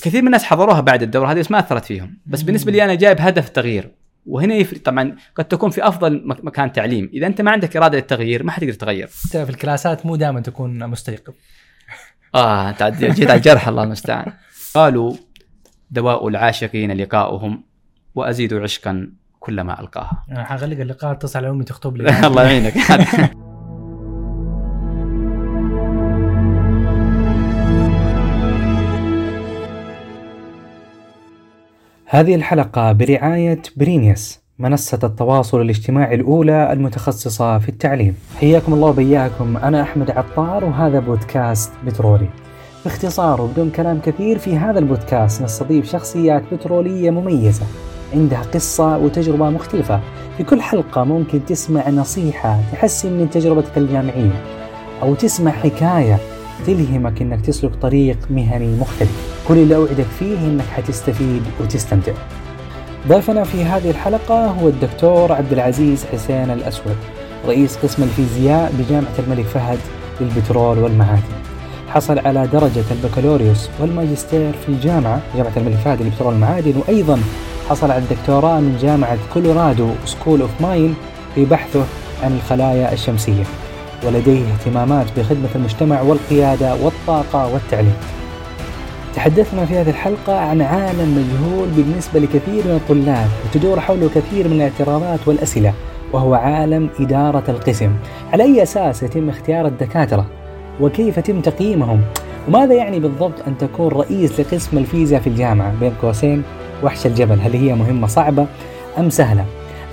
كثير من الناس حضروها بعد الدورة هذه بس ما أثرت فيهم. بس بالنسبة لي أنا جايب هدف تغيير. وهنا يفرق طبعا قد تكون في أفضل مك- مكان تعليم. إذا أنت ما عندك إرادة للتغيير ما حتقدر تغير. أنت في الكلاسات مو دائما تكون مستيقظ. آه أنت جيت على الجرح الله المستعان. قالوا دواء العاشقين لقاؤهم وأزيد عشقا كلما ألقاها. أنا حغلق اللقاء اتصل على أمي تخطب لي. الله يعينك. هذه الحلقة برعاية برينيوس منصة التواصل الاجتماعي الأولى المتخصصة في التعليم. حياكم الله وبياكم. أنا أحمد عطار وهذا بودكاست بترولي. باختصار وبدون كلام كثير في هذا البودكاست نستضيف شخصيات بترولية مميزة عندها قصة وتجربة مختلفة. في كل حلقة ممكن تسمع نصيحة تحسن من تجربتك الجامعية أو تسمع حكاية تلهمك إنك تسلك طريق مهني مختلف. كل اللي أوعدك فيه إنك حتستفيد وتستمتع. ضيفنا في هذه الحلقة هو الدكتور عبد العزيز حسين الأسود رئيس قسم الفيزياء بجامعة الملك فهد للبترول والمعادن. حصل على درجة البكالوريوس والماجستير في الجامعة جامعة الملك فهد للبترول والمعادن وأيضا حصل على الدكتوراه من جامعة Colorado School of Mines في بحثه عن الخلايا الشمسية. ولديه اهتمامات بخدمة المجتمع والقيادة والطاقة والتعليم. تحدثنا في هذه الحلقة عن عالم مجهول بالنسبة لكثير من الطلاب وتدور حوله كثير من الاعتراضات والأسئلة وهو عالم إدارة القسم. على أي أساس يتم اختيار الدكاترة؟ وكيف يتم تقييمهم؟ وماذا يعني بالضبط أن تكون رئيس لقسم الفيزياء في الجامعة بين قوسين وحش الجبل؟ هل هي مهمة صعبة أم سهلة؟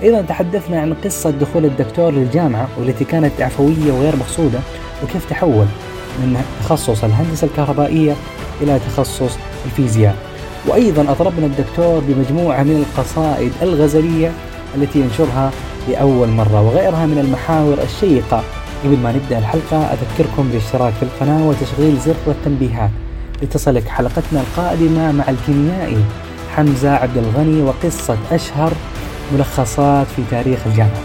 أيضا تحدثنا عن قصة دخول الدكتور للجامعة والتي كانت عفوية وغير مقصودة وكيف تحول من تخصص الهندسة الكهربائية إلى تخصص الفيزياء. وأيضا أطربنا الدكتور بمجموعة من القصائد الغزلية التي ينشرها لأول مرة وغيرها من المحاور الشيقة. قبل ما نبدأ الحلقة أذكركم بالاشتراك في القناة وتشغيل زر التنبيهات لتصلك حلقتنا القادمة مع الكيميائي حمزة عبد الغني وقصة أشهر ملخصات في تاريخ الجامعة.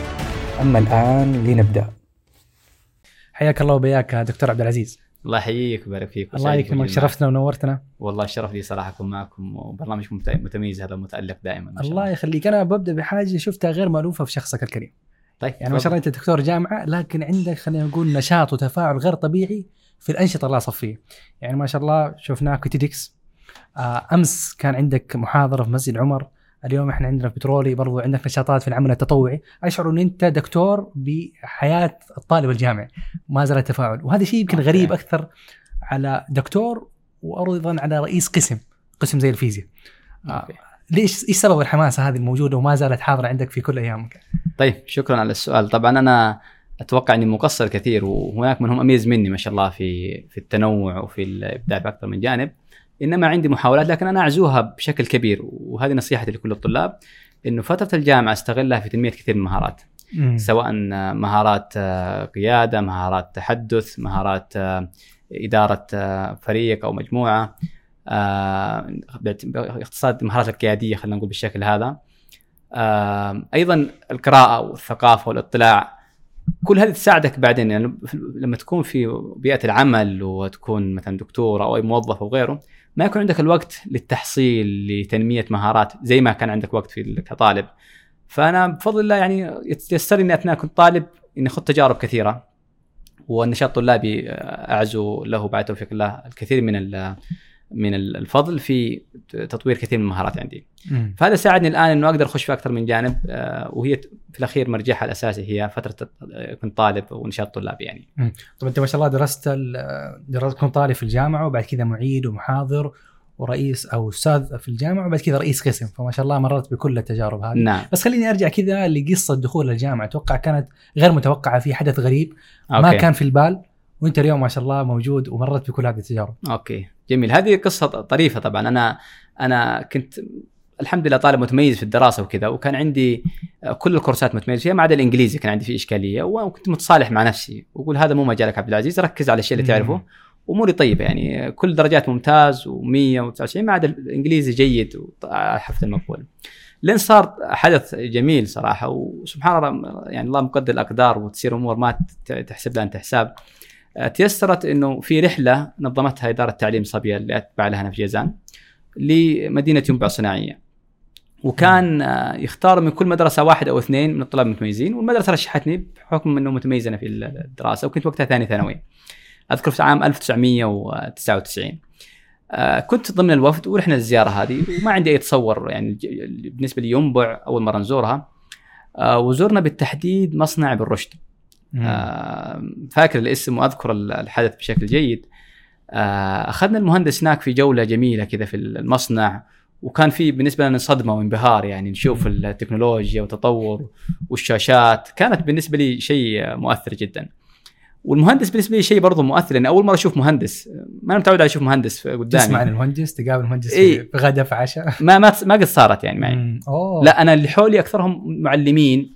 أما الآن لنبدأ. حياك الله وبياك دكتور عبد العزيز. الله يحييك ويبارك فيك الله يكرمك. شرفتنا ونورتنا. والله الشرف لي صراحة اكون معكم وبرنامجكم مت- متميز هذا متالق دائما ما شاء الله يخليك. أنا ببدأ بحاجة شفتها غير مألوفة في شخصك الكريم. طيب يعني ما شاء الله أنت دكتور جامعة لكن عندك خلينا نقول نشاط وتفاعل غير طبيعي في الأنشطة اللاصفيه يعني ما شاء الله شفناك في تيدكس آه أمس كان عندك محاضرة في مسجد عمر. اليوم إحنا عندنا في بترولي برضو عندك نشاطات في العمل التطوعي أشعر إن أنت دكتور بحياة الطالب الجامعي ما زال التفاعل وهذا شيء يمكن. غريب أكثر على دكتور وأيضا على رئيس قسم قسم زي الفيزياء آه. ليش إيش سبب الحماسة هذه الموجودة وما زالت حاضرة عندك في كل أيامك؟ طيب شكرا على السؤال طبعا أنا أتوقع إني مقصر كثير وهناك من هم أميز مني ما شاء الله في في التنوع وفي الإبداع في أكثر من جانب إنما عندي محاولات لكن أنا أعزوها بشكل كبير وهذه نصيحتي لكل الطلاب إنه فترة الجامعة أستغلها في تنمية كثير من المهارات مم. سواء مهارات آه، قيادة مهارات تحدث مهارات آه، إدارة آه، فريق أو مجموعة آه، باختصار المهارات القيادية خلينا نقول بالشكل هذا آه، أيضا القراءة والثقافة والاطلاع كل هذه تساعدك بعدين يعني لما تكون في بيئة العمل وتكون مثلا دكتور أو أي موظف أو غيره ما يكون عندك الوقت للتحصيل لتنمية مهارات زي ما كان عندك وقت في كطالب. فأنا بفضل الله يعني يتيسر لي اثناء كنت طالب إني أخذ تجارب كثيرة. والنشاط الطلابي اعزو له بعد توفيق الله الكثير من من الفضل في تطوير كثير من المهارات عندي. مم. فهذا ساعدني الآن إنه أقدر أخش في أكثر من جانب آه، وهي في الأخير مرجعها الأساسي هي فترة كنت طالب ونشاط طلابي يعني. طب أنت ما شاء الله درست درست كنت طالب في الجامعة وبعد كذا معيد ومحاضر ورئيس أو أستاذ في الجامعة وبعد كذا رئيس قسم. فما شاء الله مررت بكل التجارب هذه. نعم. بس خليني أرجع كذا لقصة دخول الجامعة. أتوقع كانت غير متوقعة في حدث غريب ما أوكي. كان في البال. وانت اليوم ما شاء الله موجود ومرت بكل هذه التجارب. أوكي جميل. هذه قصة طريفة طبعا. أنا أنا كنت الحمد لله طالب متميز في الدراسة وكذا وكان عندي كل الكورسات متميز فيها ما عدا الإنجليزي كان عندي فيه إشكالية وكنت متصالح مع نفسي. وأقول هذا مو مجالك عبد العزيز ركز على الشيء اللي. تعرفه. اموري طيبة يعني كل درجات ممتاز و199 ما عدا الإنجليزي جيد وحفظ المقبول لين صار حدث جميل صراحة وسبحان الله يعني الله مقدر الأقدار وتصير أمور ما تحسب لها أنت حساب. تيسرت إنه في رحلة نظمتها إدارة تعليم صبية اللي أتبع لها أنا في جيزان لمدينة ينبع صناعية. وكان آه، يختار من كل مدرسة واحد أو اثنين من الطلاب المتميزين والمدرسة رشحتني بحكم إنه متميز أنا في الدراسة وكنت وقتها ثاني ثانوي. أذكر في عام 1999 آه، كنت ضمن الوفد ورحنا للزياره هذه وما عندي أي تصور يعني بالنسبة لي ينبع أول مرة نزورها. آه، وزرنا بالتحديد مصنع ابن رشد آه، فاكر الاسم وأذكر الحدث بشكل جيد. آه، أخذنا المهندس هناك في جولة جميلة كذا في المصنع وكان في بالنسبة لنا صدمة وانبهار يعني نشوف التكنولوجيا والتطور والشاشات. كانت بالنسبة لي شيء مؤثر جدا. والمهندس بالنسبة لي شيء برضه مؤثر لأن أول مرة أشوف مهندس ما أنا متعود على أشوف مهندس قدامي. تسمع عن المهندس؟ تقابل المهندس إيه. في في غدا في عشاء؟ ما ما ما قد صارت يعني معي. مم. أوه. لا أنا اللي حولي أكثرهم معلمين.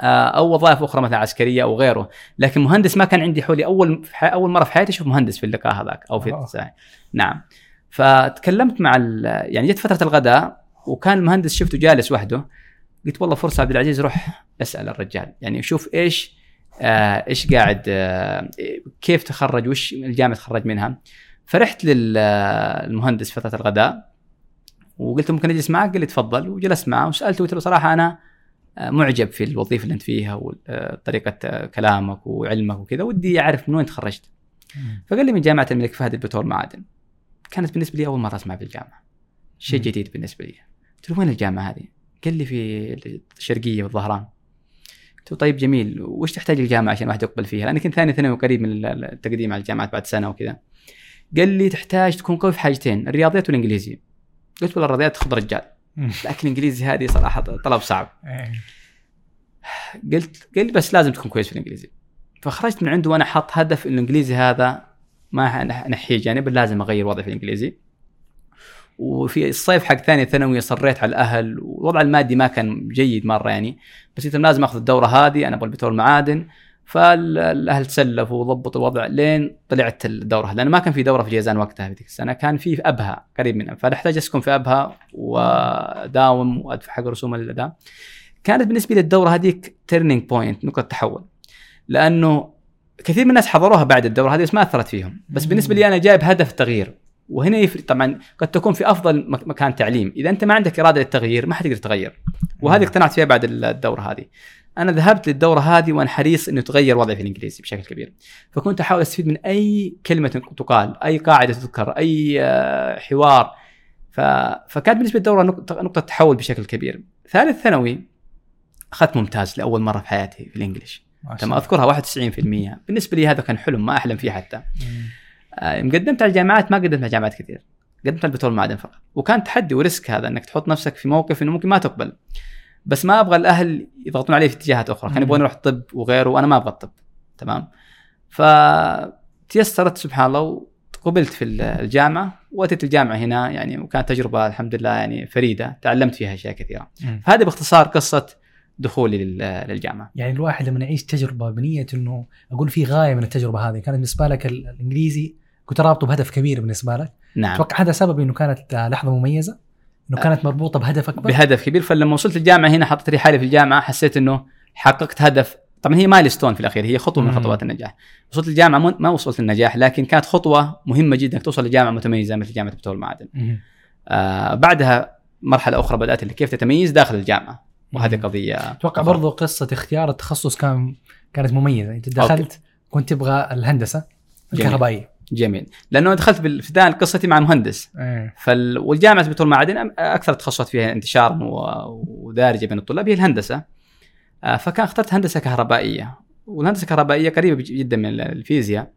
أو وظائف أخرى مثلا عسكرية أو غيره. لكن مهندس ما كان عندي حولي. أول أول مرة في حياتي أشوف مهندس في اللقاء هذاك أو في آه. نعم. فتكلمت مع ال- يعني جت فترة الغداء وكان المهندس شفته جالس وحده. قلت والله فرصة عبد العزيز روح أسأل الرجال. يعني شوف إيش آه إيش قاعد آه كيف تخرج وش الجامعة تخرج منها. فرحت للمهندس فترة الغداء. وقلت له ممكن أجلس معك؟ قال لي تفضل. وجلست معه وسألته قلت له صراحة أنا آه، معجب في الوظيفة اللي أنت فيها وطريقه آه، كلامك وعلمك وكذا ودي أعرف من وين تخرجت. فقال لي من جامعة الملك فهد البترول معادن كانت بالنسبة لي أول مرة أسمع بالجامعة شيء مم. جديد بالنسبة لي قلت له وين الجامعة هذه؟ قال لي في الشرقية والظهران قلت له طيب جميل وش تحتاج الجامعة عشان واحد يقبل فيها؟ لأني كنت ثاني ثانوي قريب من التقديم على الجامعات بعد سنة وكذا قال لي تحتاج تكون قوي في حاجتين الرياضيات والإنجليزي قلت والله الرياضيات خذ رجال لكن الانجليزي هذه صراحة طلب صعب. إيه. قلت لي بس لازم تكون كويس في الإنجليزي. فخرجت من عنده وأنا حاط هدف الانجليزي هذا ما ح- نحيه جانب لازم أغير وضعي في الإنجليزي. وفي الصيف حق ثاني ثانوي صريت على الأهل والوضع المادي ما كان جيد مرة يعني بس قلت لازم آخذ الدورة هذه أنا أبغى البترول معادن. فالأهل تسلفوا وضبطوا الوضع لين طلعت الدورة. لأنه ما كان في دورة في جيزان وقتها في السنة كان في أبها قريب منها. فاحتاج أسكن في أبها وأداوم وأدفع حق رسوم الأداء. كانت بالنسبة لي الدوره هذيك turning point نقطة تحول. لأنه كثير من الناس حضروها بعد الدورة هذه بس ما أثرت فيهم. بس. بالنسبة لي أنا جايب هدف تغيير. وهنا يفرق. طبعا قد تكون في أفضل مك- مكان تعليم. إذا أنت ما عندك إرادة للتغيير ما حتقدر تغير. وهذه. اقتنعت فيها بعد الدورة هذه. أنا ذهبت للدورة هذه وأنا حريص إنه تغير وضعي في الإنجليزي بشكل كبير. فكنت أحاول أستفيد من أي كلمة تقال أي قاعدة تذكر أي آه، حوار. ف... فكانت بالنسبة للدورة نقطة نقطة تحول بشكل كبير. ثالث ثانوي أخذت ممتاز لأول مرة في حياتي في الإنجليش. ما شاء تم الله. أذكرها 91% بالنسبة لي هذا كان حلم ما أحلم فيه حتى. آه، قدمت على الجامعات ما قدمت على جامعات كثير. قدمت على البترول معدن فقط. وكان تحدي وريسك هذا إنك تحط نفسك في موقف إنه ممكن ما تقبل. بس ما أبغى الأهل يضغطون علي في اتجاهات أخرى. كانوا مم. يبغون أروح طب وغيره وأنا ما أبغى الطب. تمام؟ فتيسرت سبحان الله وقبلت في الجامعة وأتيت الجامعة هنا يعني وكانت تجربة الحمد لله يعني فريدة. تعلمت فيها أشياء كثيرة. فهذه باختصار قصة دخولي لل- للجامعة. يعني الواحد لما يعيش تجربة بنية إنه أقول في غاية من التجربة هذه. كانت بالنسبة لك ال- الإنجليزي كنت رابطه بهدف كبير بالنسبة لك. نعم. أتوقع هذا سبب إنه كانت لحظة مميزة؟ إنه كانت مربوطة بهدف أكبر؟ بهدف كبير. فلما وصلت الجامعة هنا حطيت لي حالي في الجامعة حسيت إنه حققت هدف. طبعا هي مايلستون في الأخير هي خطوة من. خطوات النجاح. وصلت الجامعة ما وصلت للنجاح لكن كانت خطوة مهمة جدا. انك توصل لجامعة متميزة مثل جامعة بترول المعادن. آه بعدها مرحلة أخرى بدأت اللي كيف تتميز داخل الجامعة. وهذه. قضية أتوقع برضو قصة اختيار التخصص كان كانت مميزة. أنت دخلت كنت تبغى الهندسة. الكهربائية. جميل. لأنه دخلت بالابتداء قصتي مع مهندس إيه. فال... والجامعة بترول المعادن أكثر التخصصات فيها انتشارا و... ودارجة بين الطلاب هي الهندسة. آه، فكان اخترت هندسة كهربائية. والهندسة الكهربائيه قريبة جدا من الفيزياء.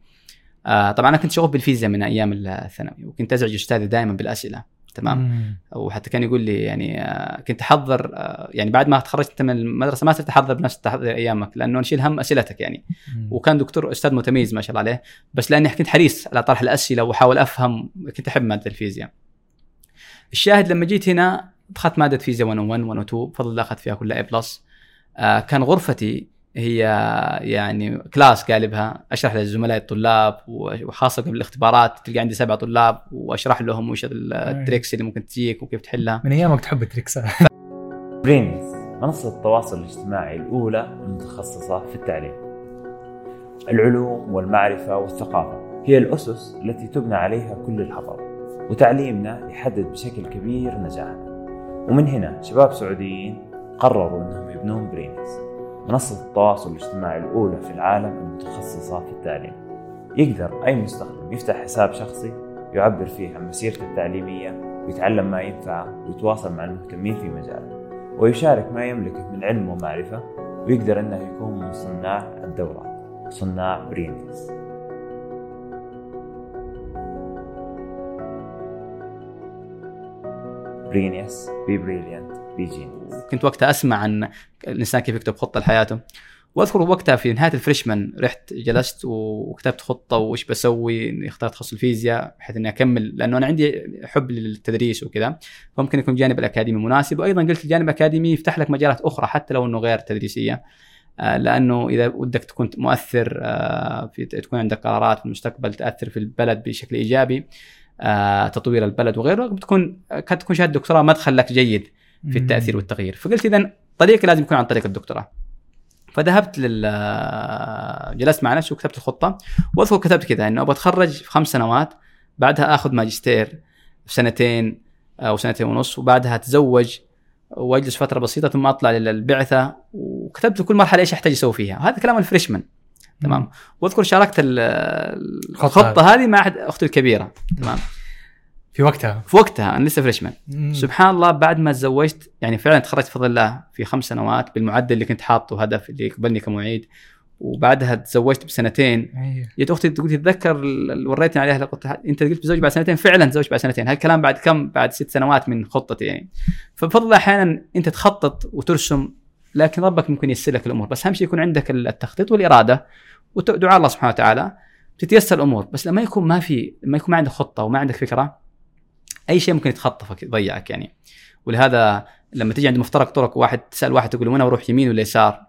آه، طبعا أنا كنت شغوف بالفيزياء من أيام الثانوي وكنت أزعج أستاذي دائما بالأسئلة. تمام مم. وحتى كان يقول لي يعني آه، كنت أحضر آه، يعني بعد ما تخرجت من المدرسة ما صرت تحضر بنفس التحضير أيامك لأنه نشيل هم أسئلتك يعني مم. وكان دكتور أستاذ متميز ما شاء الله عليه بس لأني كنت حريص على طرح الأسئلة وأحاول أفهم كنت أحب مادة الفيزياء. الشاهد لما جيت هنا دخلت مادة فيزياء 101 102 بفضل الله اخذت فيها كلها A plus. آه كان غرفتي هي يعني class قالبها أشرح للزملاء الطلاب وخاصة قبل الاختبارات تلقى عندي سبع طلاب وأشرح لهم وش ال tricks اللي ممكن تجيك وكيف تحلها. من أيامك تحب التريكسات برينز منصة التواصل الاجتماعي الأولى المتخصصة في التعليم. العلوم والمعرفة والثقافة هي الأسس التي تبنى عليها كل الحضارات وتعليمنا يحدد بشكل كبير نجاحنا. ومن هنا شباب سعوديين قرروا أنهم يبنون برينكس منصة التواصل الاجتماعي الأولى في العالم المتخصصة في التعليم. يقدر أي مستخدم يفتح حساب شخصي يعبر فيه عن مسيرته التعليمية ويتعلم ما ينفعه ويتواصل مع المهتمين في مجاله ويشارك ما يملكه من علم ومعرفة ويقدر أنه يكون من صناع الدورات صناع برينكس برينيس بي بريليانت بي جينيس كنت وقتها أسمع عن الانسان كيف يكتب خطة لحياته. وأذكر وقتها في نهاية الفريشمان رحت جلست وكتبت خطة وإيش بسوي اخترت تخصص الفيزياء بحيث إني أكمل لأنه أنا عندي حب للتدريس وكذا. فممكن يكون الجانب الأكاديمي مناسب. وأيضا قلت الجانب الأكاديمي يفتح لك مجالات أخرى حتى لو إنه غير تدريسية. آه، لأنه إذا ودك تكون مؤثر آه، في تكون عندك قرارات في المستقبل تأثر في البلد بشكل إيجابي آه، تطوير البلد وغيره بتكون قد تكون شهادة دكتوراه مدخل لك جيد. في التأثير والتغيير. فقلت اذا طريقي لازم يكون عن طريق الدكتوراه. فذهبت لل جلست مع نفسي وكتبت الخطة. وأذكر كتبت كذا إنه أبغى أتخرج في خمس سنوات بعدها آخذ ماجستير في سنتين أو سنتين ونص وبعدها أتزوج وأجلس فترة بسيطة ثم أطلع للبعثة. وكتبت كل مرحلة إيش أحتاج أسوي فيها. هذا كلام الفريشمان. تمام؟ وأذكر شاركت ال- الخطة هذه. مع أختي الكبيرة. تمام؟ في وقتها. في وقتها أنا لسه فريشمان. سبحان الله بعد ما تزوجت يعني فعلا تخرجت بفضل الله في خمس سنوات بالمعدل اللي كنت حاطه هدف اللي يقبلني كمعيد. وبعدها تزوجت بسنتين. أيوه. جت أختي تقول تتذكر وريتني عليها قلت أنت قلت بزوج بعد سنتين؟ فعلا تزوج بعد سنتين. هالكلام بعد كم؟ بعد ست سنوات من خطتي يعني. فبفضل الله أحيانا أنت تخطط وترسم لكن ربك ممكن ييسر لك الأمور. بس أهم شيء يكون عندك التخطيط والإرادة ودعاء الله سبحانه وتعالى تتيسر الأمور. بس لما يكون ما في لما يكون ما عندك خطة وما عندك فكرة أي شيء ممكن يتخطفك يضيعك يعني ولهذا لما تيجي عند مفترق طرق واحد تسأل واحد تقول له وين أروح يمين ولا يسار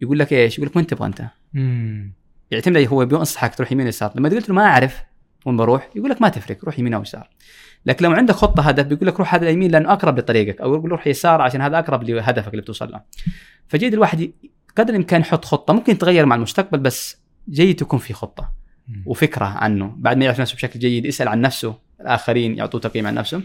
يقول لك إيش؟ يقول لك وين تبغى أنت؟ مم. يعتمد هو بينصحك تروح يمين يسار لما قلت له ما أعرف وين بروح يقول لك ما تفرق روح يمين أو يسار لكن لو عندك خطة هدف بيقول لك روح هذا اليمين لأنه أقرب لطريقك أو يقول روح يسار عشان هذا أقرب لهدفك اللي بتوصل له فجيد الواحد قدر الإمكان يحط خطة ممكن تتغير مع المستقبل بس جيد تكون في خطة. وفكرة عنه بعد ما يعرف نفسه بشكل جيد يسأل عن نفسه الآخرين يعطوه تقييم عن نفسه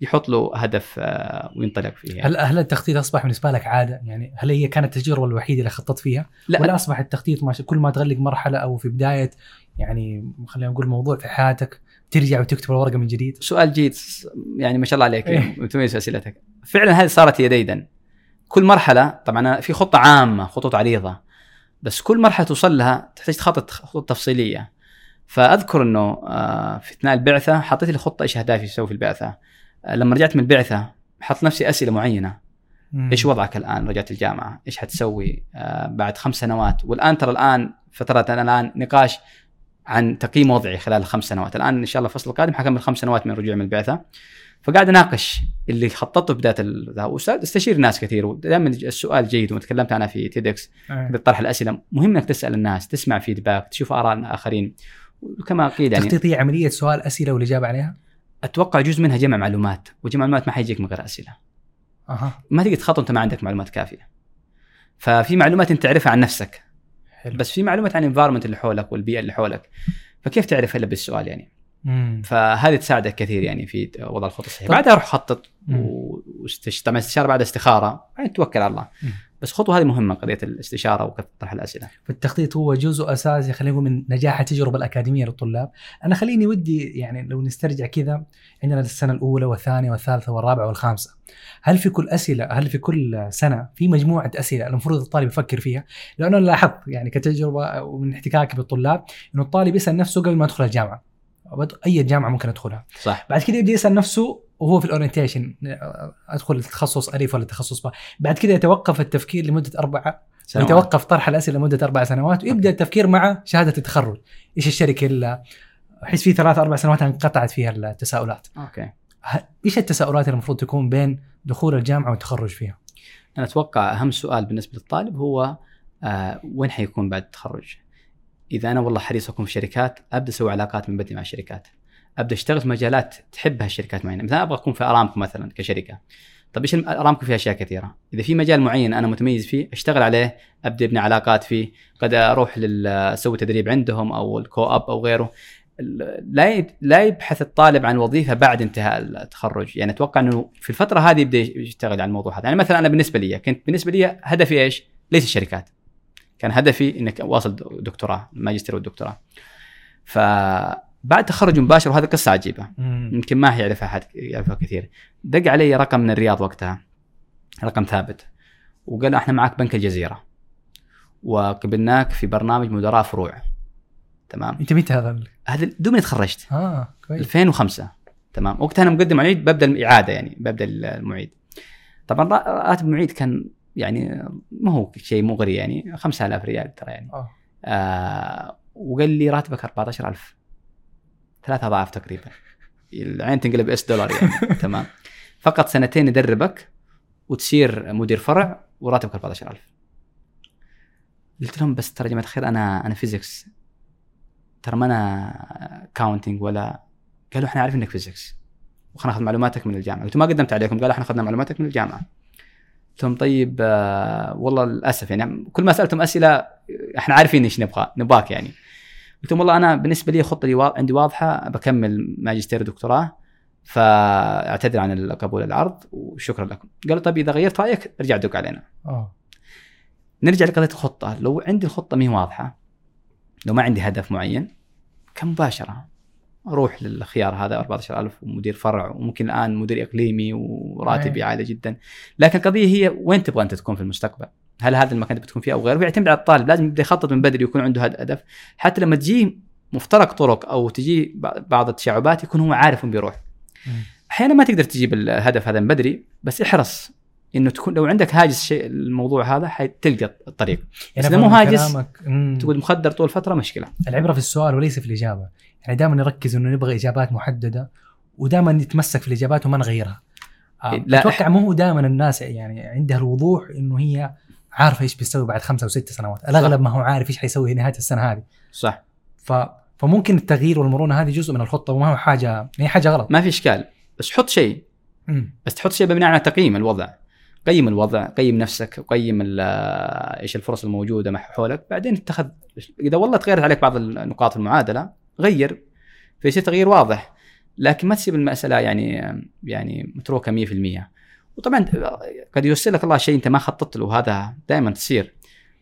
يحط له هدف آه، وينطلق فيه يعني. هل هل التخطيط أصبح بالنسبة لك عادة؟ يعني هل هي كانت التجربة الوحيدة اللي خططت فيها؟ لا ولا أصبح التخطيط ما كل ما تغلق مرحلة أو في بداية يعني خلينا نقول موضوع في حياتك ترجع وتكتب الورقة من جديد؟ سؤال جيد يعني ما شاء الله عليك إيه. متميز في أسئلتك فعلا هذه صارت هي ديدا كل مرحلة طبعا في خطة عامة خطوط عريضة بس كل مرحلة توصل لها تحتاج تخطط خطوط تفصيلية فأذكر إنه آه، في أثناء البعثة حطيت لي خطة إيش أهدافي أسوي في البعثة. آه، لما رجعت من البعثة حط نفسي أسئلة معينة. مم. إيش وضعك الآن رجعت الجامعة؟ إيش حتسوي؟ آه بعد خمس سنوات. والآن ترى الآن فترة الآن نقاش عن تقييم وضعي خلال الخمس سنوات. الآن إن شاء الله الفصل القادم حكمل خمس سنوات من رجوعي من البعثة. فقاعد أناقش اللي خططته بداية واستشير ناس كثير. ودائما السؤال جيد وتكلمت عنها في TEDx أيه. طرح الأسئلة. مهم إنك تسأل الناس تسمع feedback تشوف آراء الآخرين. وكما قيل يعني هي عملية سؤال أسئلة والإجابة عليها؟ أتوقع جزء منها جمع معلومات وجمع معلومات ما حيجيك من غير أسئلة. أها. ما تقدر تخطط انت ما عندك معلومات كافية. ففي معلومات أنت تعرفها عن نفسك. حلو. بس في معلومات عن الانفايرمنت اللي حولك والبيئة اللي حولك. فكيف تعرف إلا بالسؤال يعني؟ مم. فهذه تساعدك كثير يعني في وضع الخطه الصحيحة. طب- بعدها روح خطط مم. واستش... طبعا استشارة بعد استخارة. بعدين توكل على الله. مم. بس خطوة هذه مهمة قضية الاستشارة وطرح الأسئلة فالتخطيط هو جزء أساسي خلينا نقول من نجاح التجربة الأكاديمية للطلاب. أنا خليني ودي يعني لو نسترجع كذا عندنا السنة الأولى والثانية والثالثة والرابعة والخامسة. هل في كل أسئلة هل في كل سنة في مجموعة أسئلة المفروض الطالب يفكر فيها؟ لأنه أنا لاحظت يعني كتجربة ومن احتكاكي بالطلاب إنه الطالب يسأل نفسه قبل ما يدخل الجامعة. أي جامعة ممكن أدخلها. صح بعد كده يبدأ يسأل نفسه وهو في الاورينتيشن أدخل التخصص الف ولا التخصص ب بعد كده يتوقف التفكير لمدة أربع سنوات. ويتوقف طرح الأسئلة لمدة أربع سنوات ويبدأ التفكير مع شهادة التخرج إيش الشركة اللي أحس في ثلاث أربع سنوات انقطعت فيها التساؤلات أوكي إيش التساؤلات اللي المفروض تكون بين دخول الجامعة والتخرج فيها أنا أتوقع أهم سؤال بالنسبة للطالب هو آه وين حيكون بعد التخرج؟ إذا أنا والله حريص أكون في شركات أبدأ أسوي علاقات من بدري مع الشركات. أبدأ أشتغل في مجالات تحبها الشركات معينة، مثلا أبغى أكون في أرامكو مثلا كشركة. طب إيش أرامكو فيها أشياء كثيرة، إذا في مجال معين أنا متميز فيه أشتغل عليه، أبدأ أبني علاقات فيه، قد أروح أسوي تدريب عندهم أو الكو اب أو غيره. لا لا يبحث الطالب عن وظيفة بعد انتهاء التخرج. يعني أتوقع إنه في الفترة هذه يبدأ يشتغل على الموضوع هذا. يعني مثلا أنا بالنسبة لي كنت بالنسبة لي هدفي إيش؟ ليس الشركات. كان هدفي إنك واصل دكتوراه الماجستير والدكتوراه. فبعد تخرج مباشر وهذه قصة عجيبة. يمكن ما يعرفها أحد يعرفها كثير. دق علي رقم من الرياض وقتها رقم ثابت. وقال أحنا معك بنك الجزيرة. وقبلناك في برنامج مدراء فروع. تمام؟ إنت متى هذا هذا دوبني تخرجت. آه كويس. 2005 تمام؟ وقتها أنا مقدم معيد ببدأ الإعادة يعني ببدأ المعيد. طبعا را- راتب المعيد كان يعني ما هو شيء مغري يعني 5000 ريال ترى يعني. آه. آه وقال لي راتبك 14000 ثلاث أضعاف تقريبا. العين تنقلب اس دولار يعني. تمام. فقط سنتين يدربك وتصير مدير فرع وراتبك 14000 قلت لهم بس ترى يا جماعة الخير أنا أنا physics ترى ما أنا accounting ولا قالوا إحنا عارفين إنك physics وخلنا ناخذ معلوماتك من الجامعة. قلت ما قدمت عليكم. قالوا إحنا اخذنا معلوماتك من الجامعة. قلت لهم طيب آه والله للأسف يعني كل ما سألتهم أسئلة إحنا عارفين إيش نبغى نبغاك يعني. قلت لهم والله أنا بالنسبة لي خطتي عندي واضحة بكمل ماجستير ودكتوراه فأعتذر عن قبول العرض وشكرا لكم. قالوا طيب إذا غيرت رأيك ارجع دق علينا. آه. نرجع لقضية الخطة. لو عندي الخطة ما واضحة لو ما عندي هدف معين كمباشرة أروح للخيار هذا 14000 ومدير فرع وممكن الآن مدير إقليمي وراتبي. عالي جدا. لكن القضية هي وين تبغى أنت تكون في المستقبل؟ هل هذا المكان اللي بتكون فيه أو غيره؟ ويعتمد على الطالب لازم يبدأ يخطط من بدري ويكون عنده هد- هدف حتى لما تجيه مفترق طرق أو تجي بعض التشعبات يكون هو عارف وين بيروح. أحيانا ما تقدر تجيب الهدف هذا من بدري بس احرص إنه تكون لو عندك هاجس شيء الموضوع هذا حتلقى الطريق. يعني إذا مو هاجس،. تقول مخدر طول فترة مشكلة. العبرة في السؤال وليس في الإجابة. يعني دائما نركز إنه نبغى إجابات محددة ودائما نتمسك في الإجابات وما نغيرها. آه، لا، أتوقع مو هو دائما الناس يعني عندها الوضوح إنه هي عارفه إيش بتسوي بعد خمسة وست سنوات. الأغلب ما هو عارف إيش حيسوي نهاية السنة هذه. صح. ف فممكن التغيير والمرونة هذه جزء من الخطة وما هو حاجة هي حاجة غلط. ما في إشكال. بس حط شيء. بس تحط شيء بناء على تقييم الوضع. قيم الوضع قيم نفسك وقيم إيش الفرص الموجودة حولك. بعدين اتخذ إذا والله تغيرت عليك بعض النقاط المعادلة غير. فيصير تغيير واضح. لكن ما تسيب المسألة يعني يعني متروكة 100% وطبعا قد يوصل لك الله شيء أنت ما خططت له وهذا دائما تصير.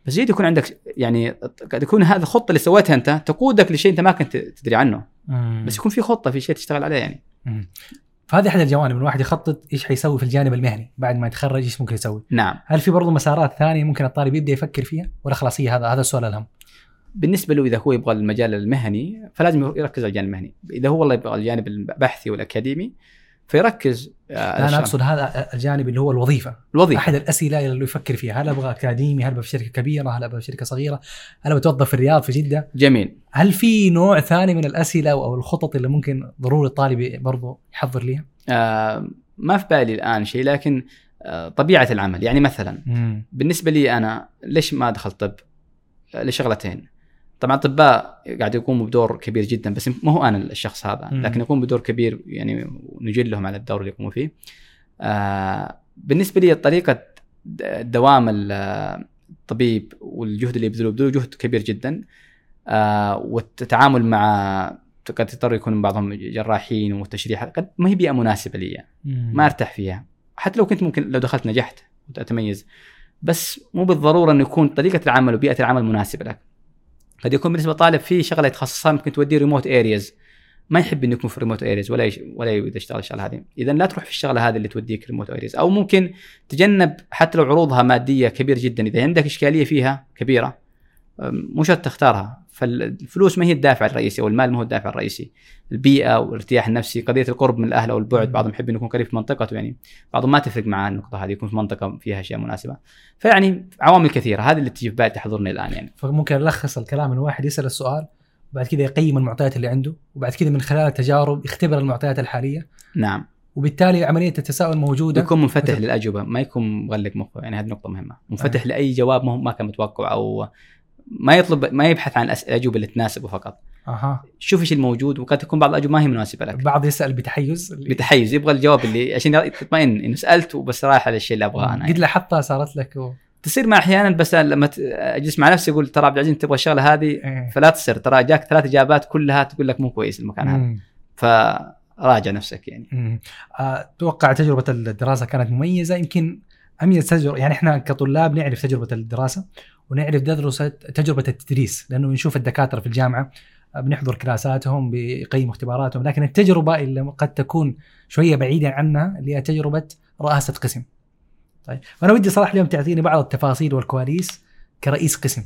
بس جيد يكون عندك يعني قد يكون هذه الخطه اللي سويتها أنت تقودك لشيء أنت ما كنت تدري عنه. مم. بس يكون في خطة في شيء تشتغل عليه يعني. مم. فهذه أحد الجوانب الواحد يخطط إيش حيسوي في الجانب المهني بعد ما يتخرج إيش ممكن يسوي. نعم. هل في برضو مسارات ثانية ممكن الطالب يبدأ يفكر فيها؟ ولا خلاص هي هذا هذا السؤال الأهم. بالنسبة له إذا هو يبغى المجال المهني فلازم يركز على الجانب المهني. إذا هو والله يبغى الجانب البحثي والأكاديمي فيركز آه، على أنا. أقصد هذا الجانب اللي هو الوظيفة. الوظيفة. أحد الأسئلة اللي يفكر فيها. هل أبغى أكاديمي؟ هل أبغى في شركة كبيرة؟ هل أبغى في شركة صغيرة؟ هل أبغى أتوظف في الرياض في جدة؟ جميل. هل في نوع ثاني من الأسئلة أو الخطط اللي ممكن ضروري الطالب برضو يحضر ليها؟ آه ما في بالي الآن شيء لكن آه طبيعة العمل. يعني مثلا بالنسبة لي أنا ليش ما دخلت طب؟ آه، لشغلتين. طبعا الاطباء قاعد يقوموا بدور كبير جدا بس ما هو أنا الشخص هذا. لكن يقوم بدور كبير يعني نجلهم على الدور اللي يقوموا فيه. آه بالنسبة لي طريقة دوام ال- الطبيب والجهد اللي يبذلوه يبذلوا جهد كبير جدا. آه والتعامل مع قد يضطر يكون بعضهم جراحين وتشريح قد ما هي بيئة مناسبة لي. ما أرتاح فيها. حتى لو كنت ممكن لو دخلت نجحت وأتميز. بس مو بالضرورة انه يكون طريقة العمل وبيئة العمل مناسبة لك. قد يكون بالنسبة لطالب في شغلة يتخصصها ممكن توديه remote areas ما يحب إنه يكون في remote areas ولا يش... ولا يريد يشتغل الشغلة هذه. اذا لا تروح في الشغلة هذه اللي توديك remote areas أو ممكن تجنب حتى لو عروضها مادية كبير جدا. إذا عندك إشكالية فيها كبيرة مو شرط تختارها. فالفلوس ما هي الدافع الرئيسي أو المال ما هو الدافع الرئيسي. البيئة والارتياح النفسي قضية القرب من الأهل أو البعد بعضهم يحب إنه يكون قريب في منطقته يعني بعضهم ما تفرق معاه النقطة هذه يكون في منطقة فيها أشياء مناسبة. فيعني عوامل كثيرة هذه اللي تجي في بالي تحضرني الآن يعني. فممكن ألخص الكلام انه واحد يسأل السؤال وبعد كذا يقيم المعطيات اللي عنده وبعد كذا من خلال التجارب يختبر المعطيات الحالية. نعم. وبالتالي عملية التساؤل موجودة. يكون منفتح مثل- للأجوبة ما يكون مغلق مخه يعني هذه نقطة مهمة. منفتح لأي جواب ما كان متوقع أو ما يطلب ما يبحث عن الأجوبة اللي تناسبه فقط. أها. شوف إيش الموجود وقد تكون بعض الأجوبة ما هي مناسبة لك. بعض يسأل بتحيز. اللي بتحيز يبغى الجواب اللي عشان تطمئن إنه سالت وبس رايح على الشيء اللي أبغاه أنا. قد. لاحظتها صارت لك و... تصير مع أحيانا بس لما أجلس مع نفسي أقول ترى عبد العزيز تبغى الشغلة هذه؟ إيه. فلا تصير. ترى جاك ثلاث إجابات كلها تقول لك مو كويس المكان هذا. فراجع نفسك يعني. مم. آه، أتوقع تجربة الدراسة كانت مميزة. يمكن أميز تجربه يعني إحنا كطلاب نعرف تجربة الدراسة. ونعرف دراسه تجربة التدريس لأنه نشوف الدكاترة في الجامعة بنحضر كلاساتهم بيقيموا اختباراتهم لكن التجربة اللي قد تكون شوية بعيدا عنها اللي هي تجربة رئاسة قسم. طيب فانا ودي صراحة اليوم تعطيني بعض التفاصيل والكواليس كرئيس قسم.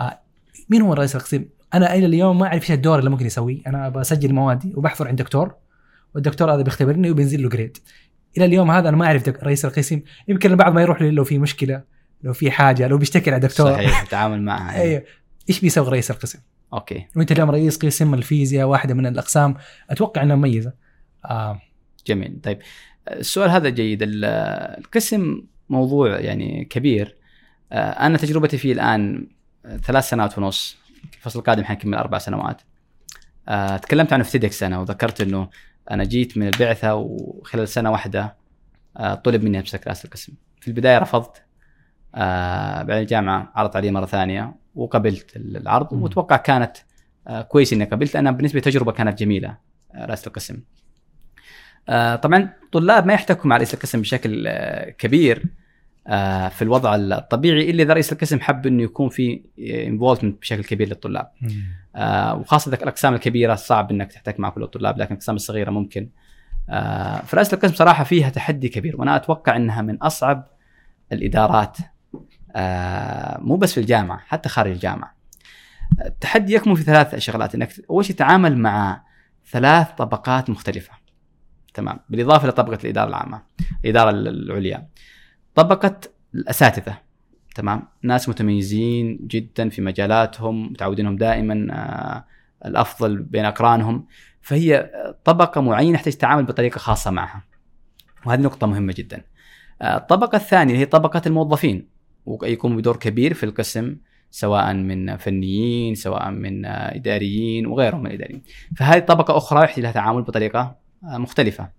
آه، مين هو رئيس القسم؟ أنا إلى اليوم ما أعرف إيش الدور اللي ممكن يسويه، أنا بسجل موادي وبحضر عند دكتور والدكتور هذا بيختبرني وبينزل له جريد إلى اليوم هذا أنا ما أعرف رئيس القسم يمكن البعض ما يروح لي لو في مشكلة لو في حاجة لو بيشتكي على دكتور صحيح التعامل معها. أيوه. إيش بيسوي رئيس القسم؟ أوكي. وأنت اليوم رئيس قسم الفيزياء واحدة من الأقسام. أتوقع إنها مميزة. آه. جميل. طيب السؤال هذا جيد. ال- القسم موضوع يعني كبير. آه، أنا تجربتي فيه الآن ثلاث سنوات ونص. الفصل القادم حنكمل أربع سنوات. آه، تكلمت عنه في TEDx أنا وذكرت إنه أنا جيت من البعثة وخلال سنة واحدة آه، طلب مني أمسك راس القسم. في البداية رفضت. آه، بعد الجامعة عرضت علي مرة ثانية وقبلت العرض. وأتوقع كانت آه، كويس إني قبلت لانها بالنسبة لي تجربة كانت جميلة آه، رئاسه القسم. آه، طبعا طلاب ما يحتكوا مع رئيس القسم بشكل آه، كبير آه، في الوضع الطبيعي إلا إذا رئيس القسم حب إنه يكون في involvement بشكل كبير للطلاب. آه، وخاصة ذاك الأقسام الكبيرة صعب إنك تحتك مع كل الطلاب لكن الأقسام الصغيرة ممكن. آه، فرئاسه القسم صراحة فيها تحدي كبير وأنا أتوقع إنها من أصعب الإدارات مو بس في الجامعة حتى خارج الجامعة. التحدي يكمن في ثلاث شغلات إنك أول شيء تتعامل مع ثلاث طبقات مختلفة. تمام؟ بالإضافة لطبقه الإدارة العامة الإدارة العليا. طبقة الأساتذة. تمام؟ ناس متميزين جدا في مجالاتهم متعودينهم دائما آه، الأفضل بين أقرانهم. فهي طبقة معينة تحتاج تتعامل بطريقة خاصة معها. وهذه نقطة مهمة جدا. آه، الطبقة الثانية هي طبقة الموظفين. ويقوموا بدور كبير في القسم سواء من فنيين سواء من إداريين وغيرهم من الإداريين. فهذه طبقة أخرى يحتاج لها تعامل بطريقة آه، مختلفة.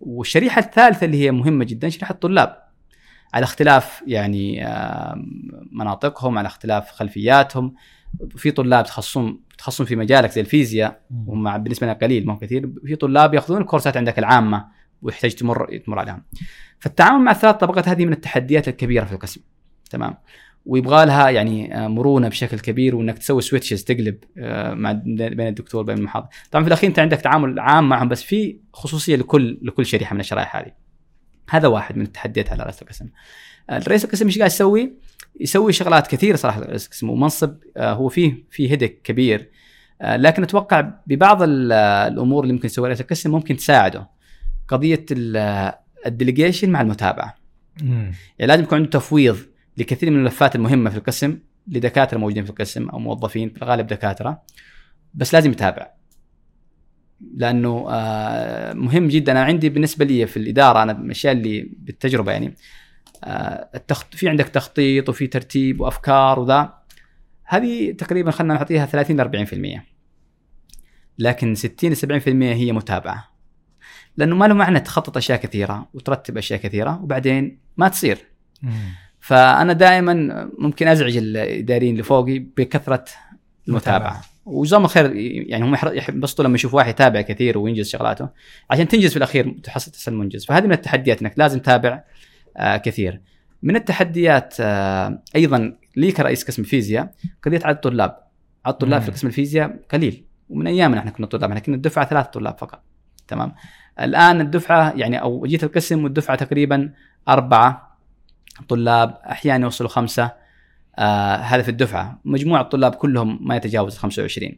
والشريحة الثالثة اللي هي مهمة جدا شريحة الطلاب. على اختلاف يعني مناطقهم على اختلاف خلفياتهم. في طلاب تخصصون تخصصون في مجالك زي الفيزياء وهم بالنسبة لنا قليل ما هو كثير. في طلاب يأخذون الكورسات عندك العامة ويحتاج تمر تمر عليهم فالتعامل مع الثلاث طبقات هذه من التحديات الكبيرة في القسم. تمام. ويبغى لها يعني آه، مرونة بشكل كبير وإنك تسوي سويتشز تقلب آه، مع بين الدكتور بين المحاضر. طبعا في الأخير أنت عندك تعامل عام معهم بس في خصوصية لكل لكل شريحة من الشرائح هذه. هذا واحد من التحديات على رئيس القسم. آه، الرئيس القسم إيش قاعد يسوي؟ يسوي شغلات كثيرة صراحة رئيس القسم ومنصب آه، هو فيه فيه هدك كبير. آه، لكن أتوقع ببعض ال- آه، الأمور اللي ممكن يسويها رئيس القسم ممكن تساعده. قضية الديليجيشن مع المتابعة. يعني لازم يكون عنده تفويض. لكثير من الملفات المهمة في القسم لدكاترة موجودين في القسم أو موظفين في الغالب دكاترة بس لازم يتابع. لأنه آه، مهم جدا. أنا عندي بالنسبة لي في الإدارة أنا الأشياء اللي بالتجربة يعني آه، التخط... في عندك تخطيط وفي ترتيب وأفكار وذا. هذه تقريبا خلينا نعطيها 30 ل 40% لكن 60 ل 70% هي متابعة. لأنه ما له معنى تخطط أشياء كثيرة وترتب أشياء كثيرة وبعدين ما تصير. فأنا دائما ممكن أزعج الإداريين اللي فوقي بكثرة المتابعة. وجزاهم الخير يعني هم يحبسطوا لما يشوف واحد يتابع كثير وينجز شغلاته عشان تنجز في الأخير تحصل تصل منجز. فهذه من التحديات إنك لازم تتابع آه كثير. من التحديات آه أيضا لي كرئيس قسم الفيزياء قضية عدد الطلاب. عدد الطلاب في. قسم الفيزياء قليل. ومن ايامنا إحنا كنا طلاب إحنا كنا الدفعة ثلاث طلاب فقط. تمام؟ الآن الدفعة يعني أو جيت القسم والدفعة تقريبا أربعة طلاب أحيانا يوصلوا خمسة. آه هذا في الدفعة. مجموع الطلاب كلهم ما يتجاوز 25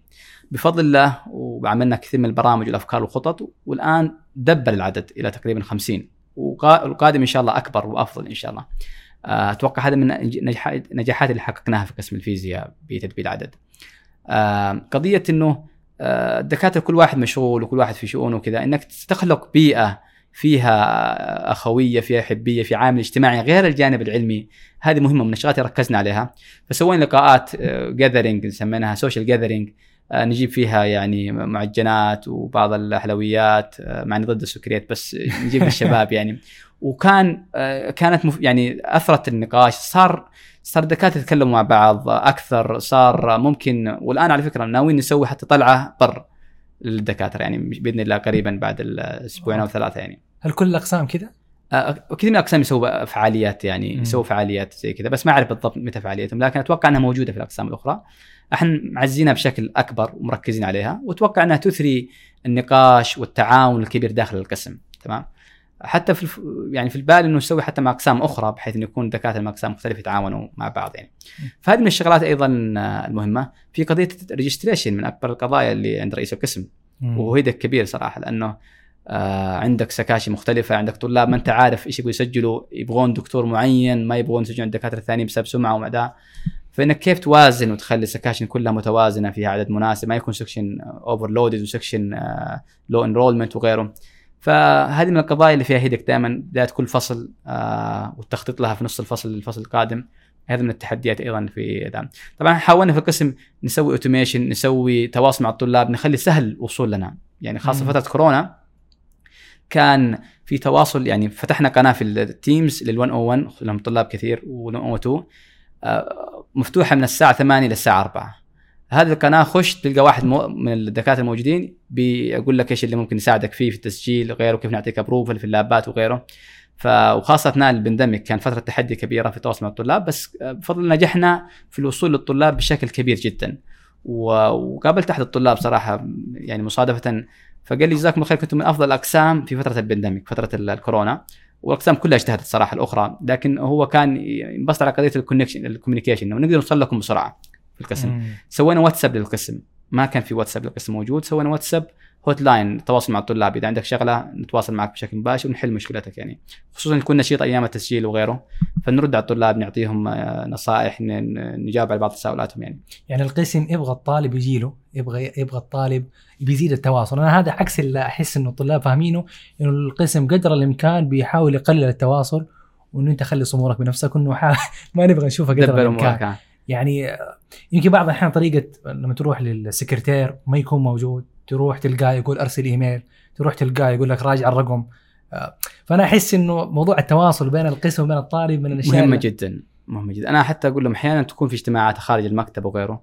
بفضل الله وعملنا كثير من البرامج والأفكار والخطط والآن دبل العدد إلى تقريبا 50 وقا- والقادم إن شاء الله أكبر وأفضل إن شاء الله. آه، أتوقع هذا من نجاحات نجاحات اللي حققناها في قسم الفيزياء بتدبير العدد. آه، قضية إنه الدكاترة كل واحد مشغول وكل واحد في شؤونه وكذا إنك تخلق بيئة فيها أخوية فيها حبية في عامل اجتماعي غير الجانب العلمي. هذه مهمة من الشغلات اللي ركزنا عليها. فسوينا لقاءات gathering سميناها social gathering نجيب فيها يعني معجنات وبعض الحلويات آه، مع إني ضد السكريات بس نجيب للشباب يعني. وكان آه، كانت يعني أثرت النقاش. صار صار الدكاترة يتكلموا مع بعض أكثر. صار ممكن والآن على فكرة ناويين نسوي حتى طلعة بر للدكاترة يعني بإذن الله قريبا بعد الأسبوعين أو ثلاثة يعني. هل كل الأقسام كذا؟ آه، كثير من الأقسام يسووا فعاليات يعني. يسووا فعاليات زي كذا بس ما أعرف بالضبط متى فعاليتهم لكن أتوقع إنها موجودة في الأقسام الأخرى. إحنا معزينها بشكل أكبر ومركزين عليها وأتوقع إنها تثري النقاش والتعاون الكبير داخل القسم تمام؟ حتى في الف... يعني في البال إنه نسوي حتى مع أقسام أخرى بحيث إنه يكون دكاترة من أقسام مختلفة يتعاونوا مع بعض يعني. فهذه من الشغلات أيضا آه، المهمة. في قضية الريجستريشن من أكبر القضايا اللي عند رئيس القسم وهو headache كبير صراحة لأنه آه عندك sections مختلفة عندك طلاب ما أنت عارف إيش يبغوا يسجلوا يبغون دكتور معين ما يبغون يسجلون عند دكاترة ثانيين بسبب سمعة وما عداه فإنك كيف توازن وتخلي ال sections كلها متوازنة فيها عدد مناسب؟ ما يكون section overloaded و section low enrollment وغيره. فهذه من القضايا اللي فيها headache دائما بدايه كل فصل آه والتخطيط لها في نص الفصل للفصل القادم. هذا من التحديات أيضا في ده. طبعا حاولنا في القسم نسوي automation نسوي تواصل مع الطلاب نخلي سهل الوصول لنا. يعني خاصة. فترة كورونا كان في تواصل يعني فتحنا قناة في ال Teams لل 101 لهم طلاب كثير وال 102 آه، مفتوحة من الساعة 8 للساعه 4 هذه القناة خش تلقى واحد من الدكاترة الموجودين بيقول لك إيش اللي ممكن يساعدك فيه في التسجيل وغيره كيف نعطيك approval في ال lab ات وغيره. ف وخاصة أثناء ال pandemic كان فترة تحدي كبيرة في التواصل مع الطلاب بس آه، بفضل نجحنا في الوصول للطلاب بشكل كبير جدا. و- وقابلت أحد الطلاب صراحة يعني مصادفة فقال لي جزاكم الله خير كنتم من أفضل الأقسام في فترة ال pandemic فترة ال- الكورونا. والأقسام كلها اجتهدت صراحة الأخرى لكن هو كان ينبسط على قضية ال connection ال communication إنه نقدر نوصل لكم بسرعة في القسم. سوينا واتساب للقسم. ما كان في واتساب للقسم موجود سوينا واتساب hotline تواصل مع الطلاب. إذا عندك شغلة نتواصل معك بشكل مباشر ونحل مشكلتك يعني. خصوصا يكون نشيط أيام التسجيل وغيره فنرد على الطلاب نعطيهم آه، نصائح نجاوب على بعض تساؤلاتهم يعني. يعني القسم يبغى الطالب يجي له يبغى يبغى الطالب بيزيد التواصل. أنا هذا عكس اللي أحس إنه الطلاب فاهمينه إنه القسم قدر الإمكان بيحاول يقلل التواصل وإنه أنت خلي أمورك بنفسك وإنه حا... ما نبغى نشوفها قدر الإمكان. آه. يعني آه، يمكن بعض الأحيان طريقة لما تروح للسكرتير ما يكون موجود. تروح تلقاه يقول أرسل إيميل تروح تلقاه يقول لك راجع الرقم. آه، فأنا أحس إنه موضوع التواصل بين القسم وبين الطالب من الأشياء مهمة جدا مهمة جدا. أنا حتى أقول لهم أحيانا تكون في اجتماعات خارج المكتب وغيره.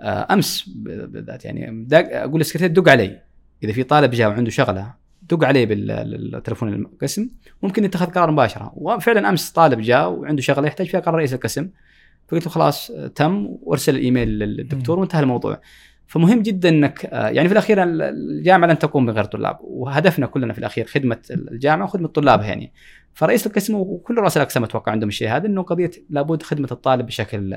آه، أمس بالذات يعني أقول للسكرتير دق علي. إذا في طالب جاء وعنده شغلة دق عليه بالتليفون القسم. ممكن يتخذ قرار مباشرة. وفعلا أمس طالب جاء وعنده شغلة يحتاج فيها قرار رئيس القسم. فقلت له خلاص آه، تم وأرسل الإيميل للدكتور. وانتهى الموضوع. فمهم جدا إنك آه، يعني في الأخير ال- الجامعة لن تقوم من غير طلاب وهدفنا كلنا في الأخير خدمة الجامعة وخدمة طلابها يعني. فرئيس القسم وكل رؤساء الأقسام أتوقع عندهم الشيء هذا إنه قضية لابد خدمة الطالب بشكل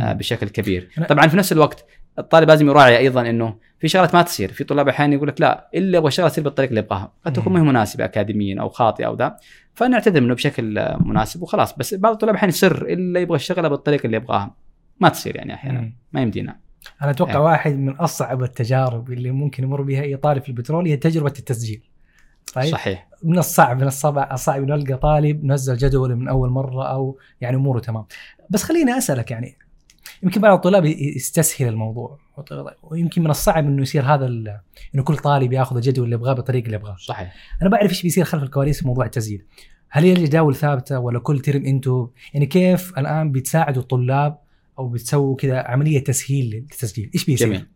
آه،. بشكل كبير. طبعا في نفس الوقت الطالب لازم يراعي أيضا إنه في شغلات ما تصير. في طلاب أحيانا يقول لك لا إلا أبغى شغلة تصير بالطريقة اللي أبغاها. قد تكون ما هي مناسبة اكاديميا أو خاطئة أو ذا. فنعتذر منه بشكل مناسب وخلاص. بس بعض الطلاب أحيانا يصر إلا يبغى الشغلة بالطريقة اللي يبغاها ما تصير يعني أحيانا. ما يمدينا. أنا أتوقع يعني. واحد من أصعب التجارب اللي ممكن يمر بها اي طالب في البترول هي تجربة التسجيل. طيب؟ صحيح. من الصعب من الصعب انه القى طالب نزل جدول من أول مرة أو يعني أموره تمام. بس خليني أسألك يعني يمكن بعض الطلاب يستسهل الموضوع ويمكن من الصعب إنه يصير هذا إنه كل طالب ياخذ الجدول اللي يبغاه بالطريقة اللي يبغاه. صحيح. أنا بعرف إيش بيصير خلف الكواليس في موضوع التسجيل. هل هي الجداول ثابتة ولا كل ترم أنتم يعني كيف الآن بتساعدوا الطلاب أو بتسووا كذا عملية تسهيل للتسجيل. إيش بيصير؟ جميل.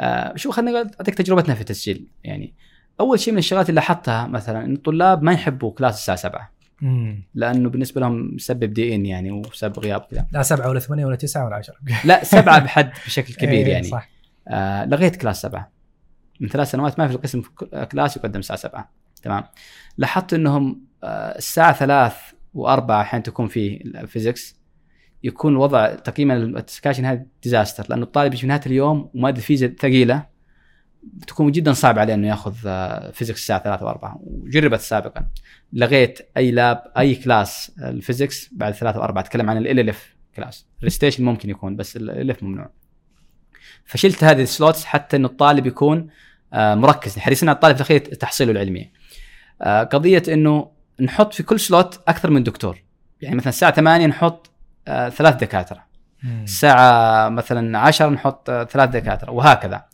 آه شو خلينا أعطيك تجربتنا في التسجيل. يعني أول شيء من الشغلات اللي لاحظتها مثلا إن الطلاب ما يحبوا class الساعة 7 مم. لأنه بالنسبة لهم مسبب دي إن يعني وسبب غياب كذا لا سبعة ولا ثمانية ولا تسعة ولا عشرة. لا سبعة بحد بشكل كبير إيه، يعني. صح. آه لغيت class سبعة. من ثلاث سنوات ما في القسم class يقدم الساعة سبعة. تمام. لاحظت إنهم آه الساعة ثلاث وأربعة أحيانا تكون فيه ال physics يكون الوضع تقييما السكاشن هذا ديزاستر لأنه الطالب يجي في نهاية اليوم وماده الفيزياء ثقيلة بتكون جدا صعب عليه إنه ياخذ آه، فيزيكس الساعة 3 و4 وجربت سابقا. لغيت أي لاب أي كلاس الفيزيكس بعد 3 و4 أتكلم عن ال اف كلاس الستيشن ممكن يكون بس ال اف ممنوع. فشلت هذه السلوتس حتى إنه الطالب يكون آه، مركز. حريصين على الطالب في تحصيله العلمي. آه، قضية إنه نحط في كل slot أكثر من دكتور. يعني مثلا الساعة 8 نحط آه، ثلاث دكاترة. مم. الساعة مثلا 10 نحط آه، ثلاث دكاترة وهكذا.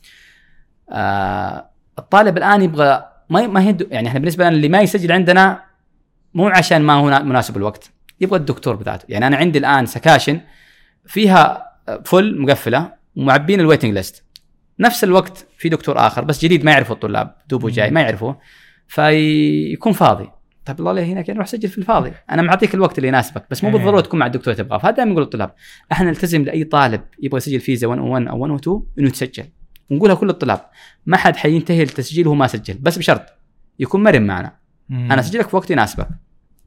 آه الطالب الآن يبغى ما ما هي يعني إحنا بالنسبة لنا اللي ما يسجل عندنا مو عشان ما هو مناسب الوقت يبغى الدكتور بذاته. يعني أنا عندي الآن sections فيها full مقفلة ومعبين ال waiting list نفس الوقت في دكتور آخر بس جديد ما يعرفه الطلاب دوبه جاي ما يعرفوه فيكون فاضي. طيب الله ليه هنا كده روح سجل في الفاضي. أنا معطيك الوقت اللي يناسبك بس مو إيه. بالضرورة تكون مع الدكتور تبغاه فهذا دائما نقول للطلاب إحنا نلتزم لأي طالب يبغى يسجل فيزا 101 أو 102 إنه يتسجل. ونقولها كل الطلاب ما حد حينتهي التسجيل وهو ما سجل بس بشرط يكون مرن معنا. أنا أسجلك في وقت يناسبك.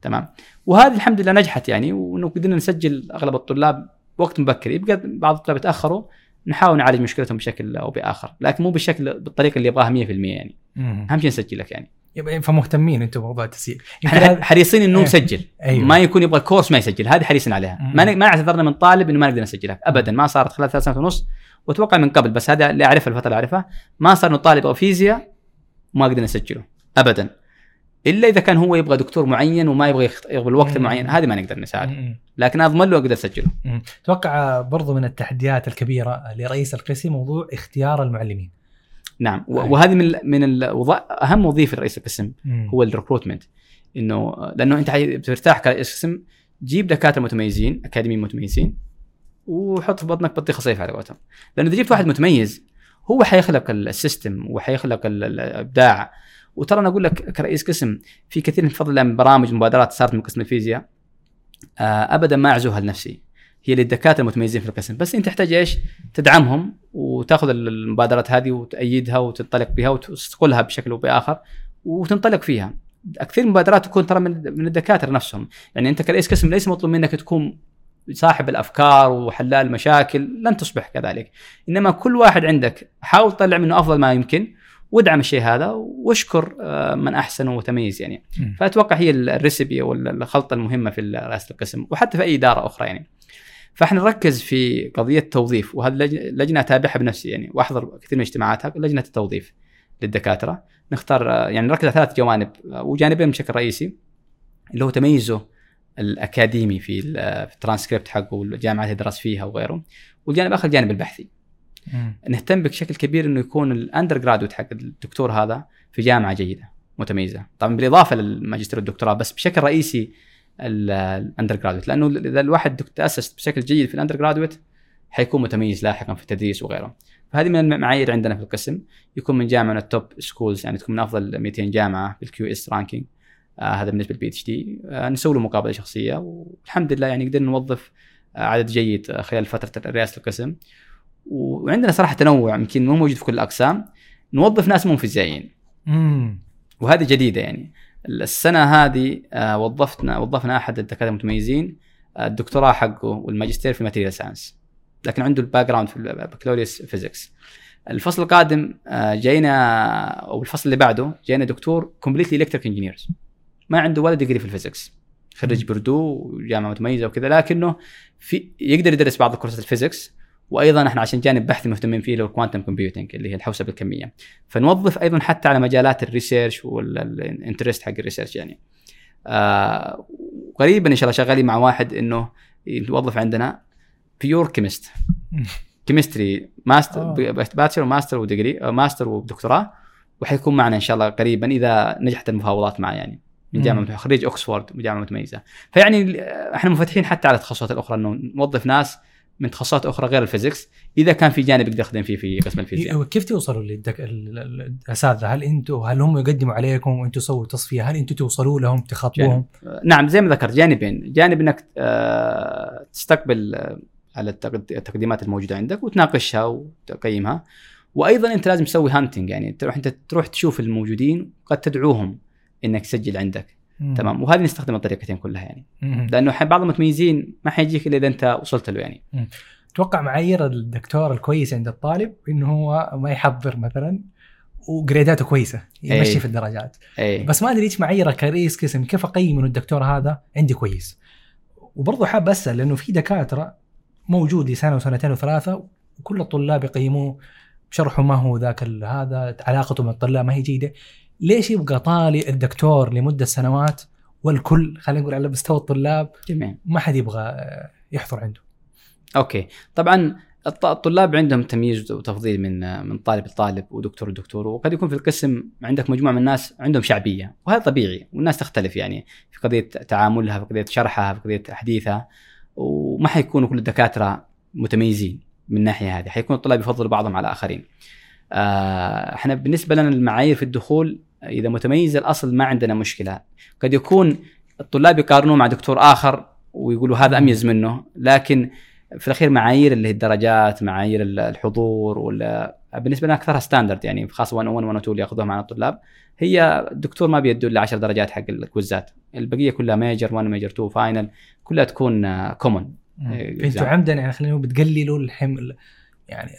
تمام. وهذه الحمد لله نجحت يعني وانه قدرنا نسجل أغلب الطلاب وقت مبكر. يبقى بعض الطلاب يتأخروا نحاول نعالج مشكلتهم بشكل أو بآخر لكن مو بالشكل بالطريقة اللي يبغاها 100% يعني. أهم شيء نسجلك يعني يبقى فمهتمين أنتم بموضوع التسجيل إحنا حريصين إنه إيه. نسجل أيوة. ما يكون يبغى كورس ما يسجل هذه حريصين عليها مم. ما ما اعتذرنا من طالب إنه ما نقدر نسجلك ابدا ما صارت خلال ثلاث سنوات ونص وأتوقع من قبل بس هذا اللي اعرفها الفترة اللي أعرفها ما صار إنه طالب يبغى فيزياء وما قدرنا نسجله ابدا إلا إذا كان هو يبغى دكتور معين وما يبغى. يبغى الوقت. المعين هذه ما نقدر نساعد مم. لكن أضمن له أقدر أسجله. أتوقع برضو من التحديات الكبيرة لرئيس القسم موضوع اختيار المعلمين نعم. وهذه من ال- من ال... أهم وظيفة رئيس القسم. هو ال recruitment إنه لأنه أنت بترتاح كرئيس قسم جيب دكاترة متميزين أكاديميين متميزين وحط في بطنك بطيخة صيف على قولتهم لأنه إذا جبت واحد متميز هو حيخلق ال- ال system وحيخلق ال- ال- الإبداع وترى أنا أقول لك كرئيس قسم في كثير من الله من برامج مبادرات صارت من قسم الفيزياء. آه، ابدا ما أعزوها لنفسي. هي للدكاتره المتميزين في القسم. بس انت تحتاج إيش؟ تدعمهم وتأخذ المبادرات هذه وتأيدها وتنطلق بها وتقولها بشكل أو بآخر وتنطلق فيها. كثير المبادرات تكون ترى من من الدكاترة نفسهم. يعني أنت كرئيس قسم ليس مطلوب منك تكون صاحب الأفكار وحلال المشاكل لن تصبح كذلك. إنما كل واحد عندك حاول تطلع منه أفضل ما يمكن. وادعم الشيء هذا واشكر آه، من أحسن وتميز يعني. فأتوقع هي الريسبي أو الخلطة المهمة في رئاسة القسم وحتى في أي إدارة أخرى يعني فإحنا نركز في قضية توظيف وهذه لج- لجنة أتابعها بنفسي يعني وأحضر كثير من اجتماعاتها لجنة التوظيف للدكاترة نختار آه، يعني نركز على ثلاث جوانب آه، وجانبين بشكل رئيسي اللي هو تميزه الأكاديمي في ال- في الترانسكريبت حقه والجامعات اللي درس فيها وغيره والجانب الآخر الجانب البحثي. نهتم بشكل كبير إنه يكون ال undergraduate حق الدكتور هذا في جامعة جيدة متميزة. طبعا بالإضافة للماجستير والدكتوراه بس بشكل رئيسي ال undergraduate لأنه اذا الواحد تأسس بشكل جيد في ال undergraduate حيكون متميز لاحقا في التدريس وغيره. فهذه من المعايير عندنا في القسم. يكون من جامعة من ال top schools يعني تكون من أفضل 200 جامعة بال QS ranking آه هذا بالنسبة لل PhD آه نسوي له مقابلة شخصية والحمد لله يعني قدرنا نوظف آه عدد جيد آه، خلال فترة رئاسة القسم. وعندنا صراحة تنوع يمكن مو موجود في كل الأقسام. نوظف ناس مو فيزيائيين. وهذه جديدة يعني. السنة هذه آه، وظفتنا وظفنا أحد الدكاترة المتميزين آه، الدكتوراه حقه والماجستير في ال material science لكن عنده ال background في البكالوريوس physics الفصل القادم آه، جاينا أو الفصل اللي بعده جاينا دكتور completely electrical engineering ما عنده ولا degree في ال physics خريج Purdue وجامعه متميزة وكذا لكنه في يقدر يدرس بعض كورسات ال physics وأيضا إحنا عشان جانب بحثي مهتمين فيه اللي هو ال quantum computing اللي هي الحوسبة الكمية. فنوظف أيضا حتى على مجالات ال research وال interest حق ال research يعني. آه قريبا إن شاء الله شغالين مع واحد إنه يوظف عندنا pure chemist chemistry master. bachelor و master و degree آه، ماستر ودكتوراه وحيكون معنا إن شاء الله قريبا إذا نجحت المفاوضات معه يعني. من جامعة خريج اوكسفورد من جامعة متميزة. فيعني إحنا منفتحين حتى على التخصصات الأخرى إنه نوظف ناس من تخصصات أخرى غير ال physics إذا كان في جانب يقدر يخدم فيه في قسم الفيزياء كيف توصلوا للدك... ال- ال- الأساتذة؟ هل أنتم هل هم يقدموا عليكم وأنتم تسووا تصفية؟ هل أنتم توصلوا لهم تخاطبوهم؟ نعم زي ما ذكرت جانبين جانب إنك آه، تستقبل آه، على التقد- التقديمات الموجودة عندك وتناقشها وتقيمها وأيضا أنت لازم تسوي هانتنج يعني تروح أنت تروح تشوف الموجودين قد تدعوهم إنك تسجل عندك مم. تمام. وهذه نستخدم الطريقتين كلها يعني. مم. لأنه بعض المتميزين ما حيجيك إلا إذا أنت وصلت له يعني. أتوقع معايير الدكتور الكويس عند الطالب إنه هو ما يحضر مثلا وجريداته كويسة يمشي أي. في الدرجات. اي بس ما أدري إيش معاييره كرئيس قسم كيف اقيم إنه الدكتور هذا عندي كويس. وبرضه حاب أسأل لأنه في دكاترة موجود لسنة وسنتين وثلاثة وكل الطلاب يقيموه شرحه ما هو ذاك هذا علاقته مع الطلاب ما هي جيدة. ليش يبقى طالي الدكتور لمدة سنوات والكل خلينا نقول على مستوى الطلاب جميل. ما حد يبغى يحضر عنده؟ أوكي. طبعا الط- الطلاب عندهم تمييز وتفضيل من من طالب لطالب ودكتور لدكتور وقد يكون في القسم عندك مجموعة من الناس عندهم شعبية وهذا طبيعي والناس تختلف يعني في قضية تعاملها في قضية شرحها في قضية تحديثها وما حيكونوا كل الدكاترة متميزين من الناحية هذه حيكون الطلاب يفضلوا بعضهم على آخرين. إحنا بالنسبة لنا المعايير في الدخول إذا متميز الأصل ما عندنا مشكلة. قد يكون الطلاب يقارنوه مع دكتور آخر ويقولوا هذا أميز منه لكن في الأخير معايير اللي هي الدرجات معايير الحضور ولا بالنسبة لنا أكثرها standard يعني خاصة 101 102 اللي يأخذوها معنا الطلاب. هي الدكتور ما بيدوا إلا 10 درجات حق ال quiz ات. البقية كلها major 1 major 2 final كلها تكون common إيه، exam. عمدا يعني خلينا نقول بتقللوا الحمل. يعني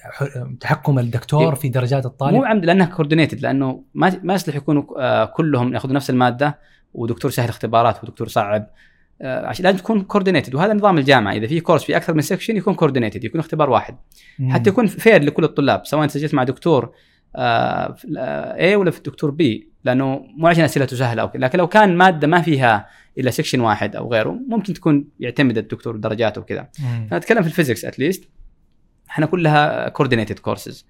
تحكم الدكتور إيه. في درجات الطالب مو عمد لأنها coordinated لأنه ما ما يصلح يكونوا آه، كلهم يأخذوا نفس المادة ودكتور سهل اختبارات ودكتور صعب آه، عشان لازم تكون coordinated وهذا نظام الجامعة إذا في كورس في أكثر من section يكون coordinated يكون اختبار واحد مم. حتى يكون fair لكل الطلاب سواء سجلت مع دكتور A ولا في الدكتور B لأنه مو عشان أسئلته سهلة أو لكن لو كان مادة ما فيها إلا section واحد أو غيره ممكن تكون يعتمد الدكتور درجاته وكذا. أنا اتكلم في ال physics at least إحنا كلها coordinated courses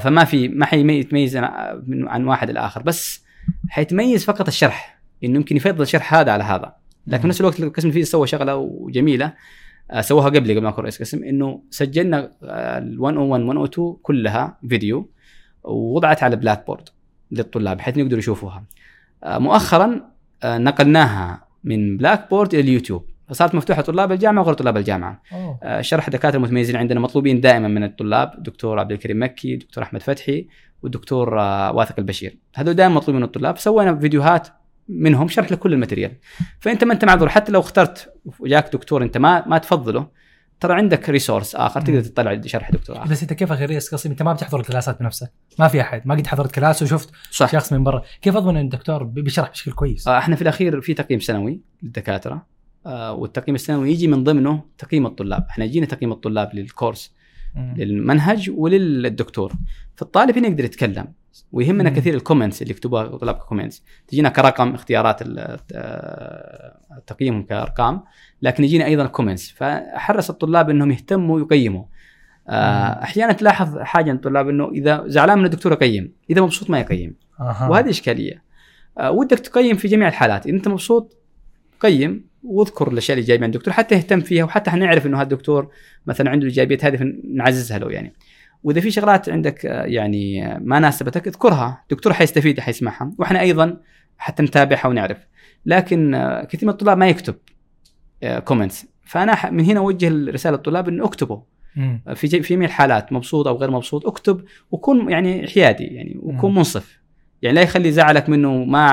فما في ما حيتميز عن- واحد الآخر. بس حيتميز فقط الشرح إنه يمكن يفضل الشرح هذا على هذا. لكن في نفس الوقت القسم الفيزياء سوى شغلة وجميلة آه، سووها قبلي قبل ما أكون رئيس قسم إنه سجلنا ال 101 102 كلها فيديو ووضعت على Blackboard للطلاب بحيث يقدروا يشوفوها. آه، مؤخرا آه، نقلناها من Blackboard إلى اليوتيوب فصارت مفتوحة طلاب الجامعة وغير طلاب الجامعة. أوه. آه، شرح دكاترة متميزين عندنا مطلوبين دائما من الطلاب دكتور عبد الكريم مكي دكتور أحمد فتحي والدكتور آه، واثق البشير. هذول دائما مطلوبين من الطلاب. سوينا فيديوهات منهم شرح لكل ال material. فأنت ما أنت معذور حتى لو اخترت وجاك دكتور أنت ما ما تفضله ترى عندك resource آخر تقدر. تطلع شرح دكتور آخر. بس انت كيف غير قصدي؟ أنت ما بتحضر ال class ات بنفسك. ما في أحد. ما قد حضرت class وشفت صح. شخص من برا. كيف اضمن إن الدكتور بي- بيشرح بشكل كويس؟ آه، إحنا في الأخير في تقييم سنوي للدكاترة. والتقييم السنوي يجي من ضمنه تقييم الطلاب إحنا يجينا تقييم الطلاب للكورس مم. للمنهج وللدكتور فالطالب هنا يقدر يتكلم ويهمنا مم. كثير ال comments اللي يكتبوها الطلاب comments تجينا كرقم اختيارات آه، تقييمهم كأرقام لكن يجينا أيضا comments فاحرص الطلاب إنهم يهتموا ويقيموا آه،. أحيانا تلاحظ حاجة عند الطلاب إنه إذا زعلان من الدكتور يقيم إذا مبسوط ما يقيم أها. وهذه إشكالية آه، ودك تقيم في جميع الحالات إذا أنت مبسوط قيم واذكر الأشياء الايجابيه عند الدكتور حتى يهتم فيها وحتى إحنا نعرف إنه هذا الدكتور مثلا عنده الايجابيات هذه فنعززها له يعني. وإذا في شغلات عندك آه، يعني آه، ما ناسبتك اذكرها. الدكتور حيستفيد حيسمعها. وإحنا أيضا حتى نتابعها ونعرف. لكن آه، كثير من الطلاب ما يكتب comments فأنا من هنا أوجه رسالة للطلاب إنه اكتبوا. في في جميع الحالات مبسوط أو غير مبسوط اكتب وكون يعني حيادي يعني وكون. منصف. يعني لا يخلي زعلك منه ما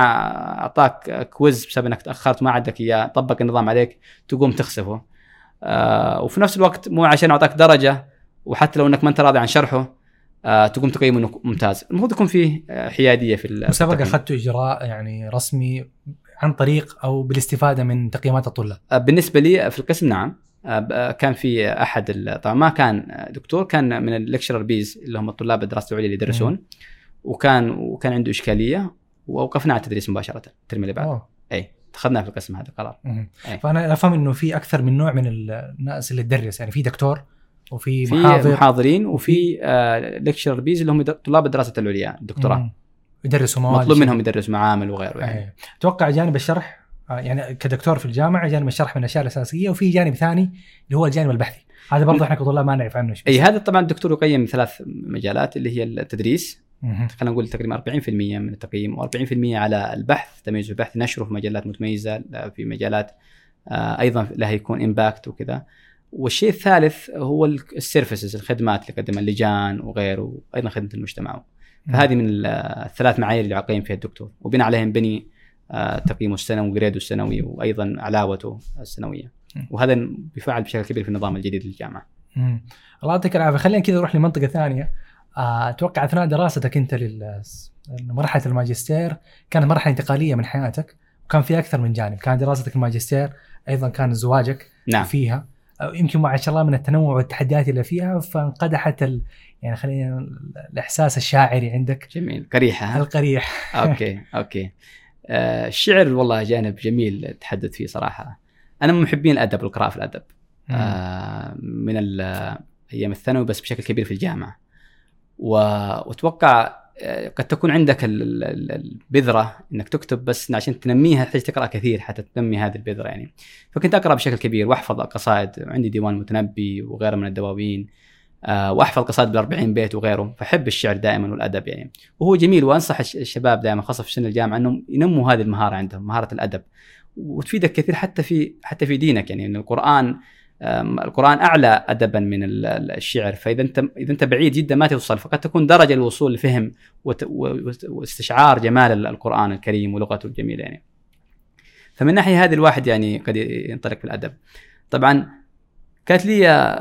أعطاك quiz بسبب إنك تأخرت ما عندك إياه طبق النظام عليك تقوم تخسفه. آه وفي نفس الوقت مو عشان أعطاك درجة وحتى لو إنك ما أنت راضي عن شرحه آه تقوم تقيم إنه ممتاز. المفروض يكون فيه آه، حيادية في ال- في وسبق التقييم. أخذتوا إجراء يعني رسمي عن طريق أو بالاستفادة من تقييمات الطلاب؟ آه، بالنسبة لي في القسم نعم. آه، آه، كان في أحد طبعا ما كان آه، دكتور كان من الليكشرر بيز اللي هم الطلاب الدراسة العليا اللي يدرسون. وكان وكان عنده إشكالية واوقفنا على التدريس مباشرة الترم اللي بعده. إي اتخذناه في القسم هذا قرار مم. أي. فأنا أفهم إنه في أكثر من نوع من الناس اللي تدرس يعني في دكتور وفي في محاضر محاضرين وفي lecturer B's اللي هم طلاب الدراسة العليا الدكتوراه. يدرسوا مواد مطلوب منهم يدرسوا معامل وغيره يعني أيه. أتوقع جانب الشرح آه، يعني كدكتور في الجامعة جانب الشرح من الاشياء الأساسية وفي جانب ثاني اللي هو الجانب البحثي هذا برضه إحنا كطلاب ما نعرف عنه شيء إي هذا طبعا الدكتور يقيم ثلاث مجالات اللي هي التدريس. خلينا نقول تقريبا 40% من التقييم و40% على البحث. تميز البحث نشره في مجلات متميزة في مجالات آه، أيضا لها يكون impact وكذا. والشيء الثالث هو ال services الخدمات اللي قدمها اللجان وغيره وأيضا خدمة المجتمع. فهذه من ال- الثلاث معايير اللي يقيم فيها الدكتور. وبناء عليها بني آه، تقييمه السنوي وجريده السنوي وأيضا علاوته السنوية. وهذا بيفعل بشكل كبير في النظام الجديد للجامعة. الله يعطيك العافية. خلينا كذا نروح لمنطقة ثانية. أتوقع أثناء دراستك أنت لمرحله الماجستير كانت مرحلة انتقالية من حياتك وكان في أكثر من جانب. كان دراستك الماجستير أيضا كان زواجك نعم. فيها. يمكن ما شاء الله من التنوع والتحديات اللي فيها فانقدحت ال... يعني خلينا الإحساس الشاعري عندك. جميل. قريحة؟ القريح. okay okay. آه، الشعر والله جانب جميل اتحدث فيه صراحة. أنا من محبين الأدب والقراءه في الأدب. آه، من أيام الثانوي بس بشكل كبير في الجامعة. وأتوقع آه، قد تكون عندك ال- ال- ال- البذرة إنك تكتب بس عشان تنميها تحتاج تقرأ كثير حتى تنمي هذه البذرة يعني. فكنت أقرأ بشكل كبير وأحفظ قصائد عندي ديوان متنبي وغيره من الدواوين آه، وأحفظ قصائد بال 40 بيت وغيره. فأحب الشعر دائما والأدب يعني. وهو جميل وأنصح الش- الشباب دائما خاصة في سن الجامعة إنهم ينموا هذه المهارة عندهم مهارة الأدب. وتفيدك كثير حتى في حتى في دينك يعني. إن القرآن القرآن أعلى ادبا من ال- ال- الشعر. فإذا انت إذا أنت بعيد جدا ما توصل فقد تكون درجة الوصول لفهم واستشعار جمال ال- القرآن الكريم ولغته الجميلة يعني. فمن ناحية هذه الواحد يعني قد ينطلق في الادب طبعا كانت لي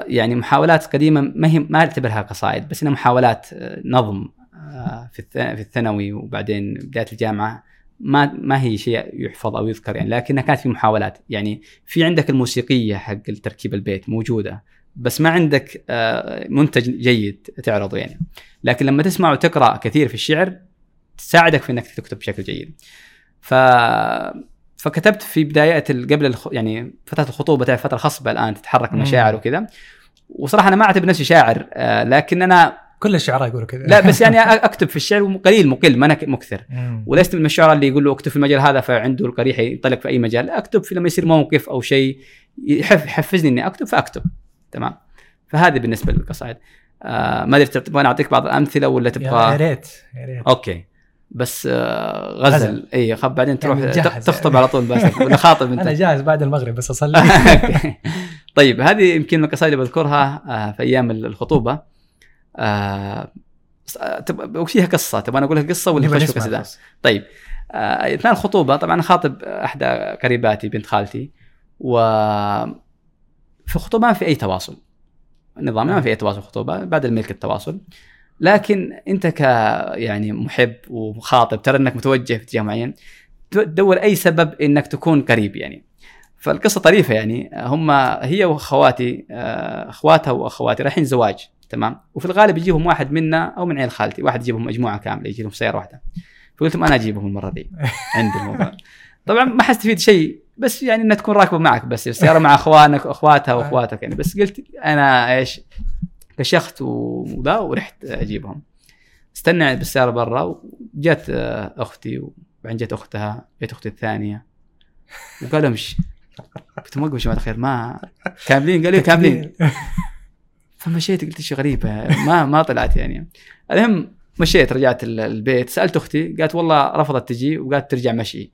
يعني محاولات قديمة ما هي ما أعتبرها قصائد بس إنها محاولات آه، نظم آه، في الثانوي وبعدين بداية الجامعة. ما ما هي شيء يحفظ أو يذكر يعني لكنها كانت في محاولات. يعني في عندك الموسيقية حق تركيب البيت موجودة بس ما عندك آه، منتج جيد تعرضه يعني. لكن لما تسمع وتقرأ كثير في الشعر تساعدك في إنك تكتب بشكل جيد. ف فكتبت في بداية قبل الخ... يعني فترة الخطوبة تعرف فترة خصبة الآن تتحرك المشاعر وكذا. وصراحة أنا ما أعتبر نفسي شاعر آه، لكن أنا كل الشعراء يقولوا كذا. لا بس يعني أكتب في الشعر قليل مقل ما أنا ك- مكثر. ولست من الشعراء اللي يقول له اكتب في المجال هذا فعنده القريحة ينطلق في أي مجال. لا، أكتب في لما يصير موقف أو شيء يحف يحفزني إني أكتب فأكتب. تمام؟ فهذه بالنسبة للقصائد. آه ما أدري تبغى أنا اعطيك بعض الامثله ولا يا تبغى ريت يا ريت. أوكي. بس آه غزل. إي خب بعدين تروح يعني ت- جهز تخطب على طول بس ولا خاطب أنت؟ أنا جاهز بعد المغرب بس أصلي. طيب هذه يمكن من القصائد اللي بذكرها آه، في أيام الخطوبة. آه، تب- وش فيها قصة تبغى أقول لك قصة ولا نبغى نسمع بس. طيب. آه، اثناء الخطوبه طبعا خاطب أحدى قريباتي بنت خالتي و في الخطوبه ما في أي تواصل. النظام ما في أي تواصل خطوبة بعد الملك التواصل. لكن أنت ك يعني محب وخاطب ترى إنك متوجه في اتجاه معين تدور أي سبب إنك تكون قريب يعني. فالقصة طريفة يعني هم هي وأخواتي آه، اخواتها وأخواتي رايحين زواج. تمام؟ وفي الغالب يجيبهم واحد منا أو من عيال خالتي واحد يجيبهم مجموعة كاملة يجي لهم سيارة واحدة. فقلت لهم أنا أجيبهم المرة دي عندي الموضوع. طبعا ما حستفيد شيء بس يعني إنها تكون راكبة معك بس السيارة مع أخوانك واخواتها وأخواتك يعني. بس قلت أنا إيش كشخت وذا ورحت أجيبهم. استنى بالسيارة برا وجت أختي وبعدين جت أختها جت أختي الثانية. وقالوا قلت لهم وقفوا يا جماعة الخير ما كاملين قالوا لي كاملين. فمشيت قلت شيء غريبه ما ما طلعت يعني. المهم مشيت رجعت ال- البيت سألت أختي قالت والله رفضت تجي وقالت ترجع مشي.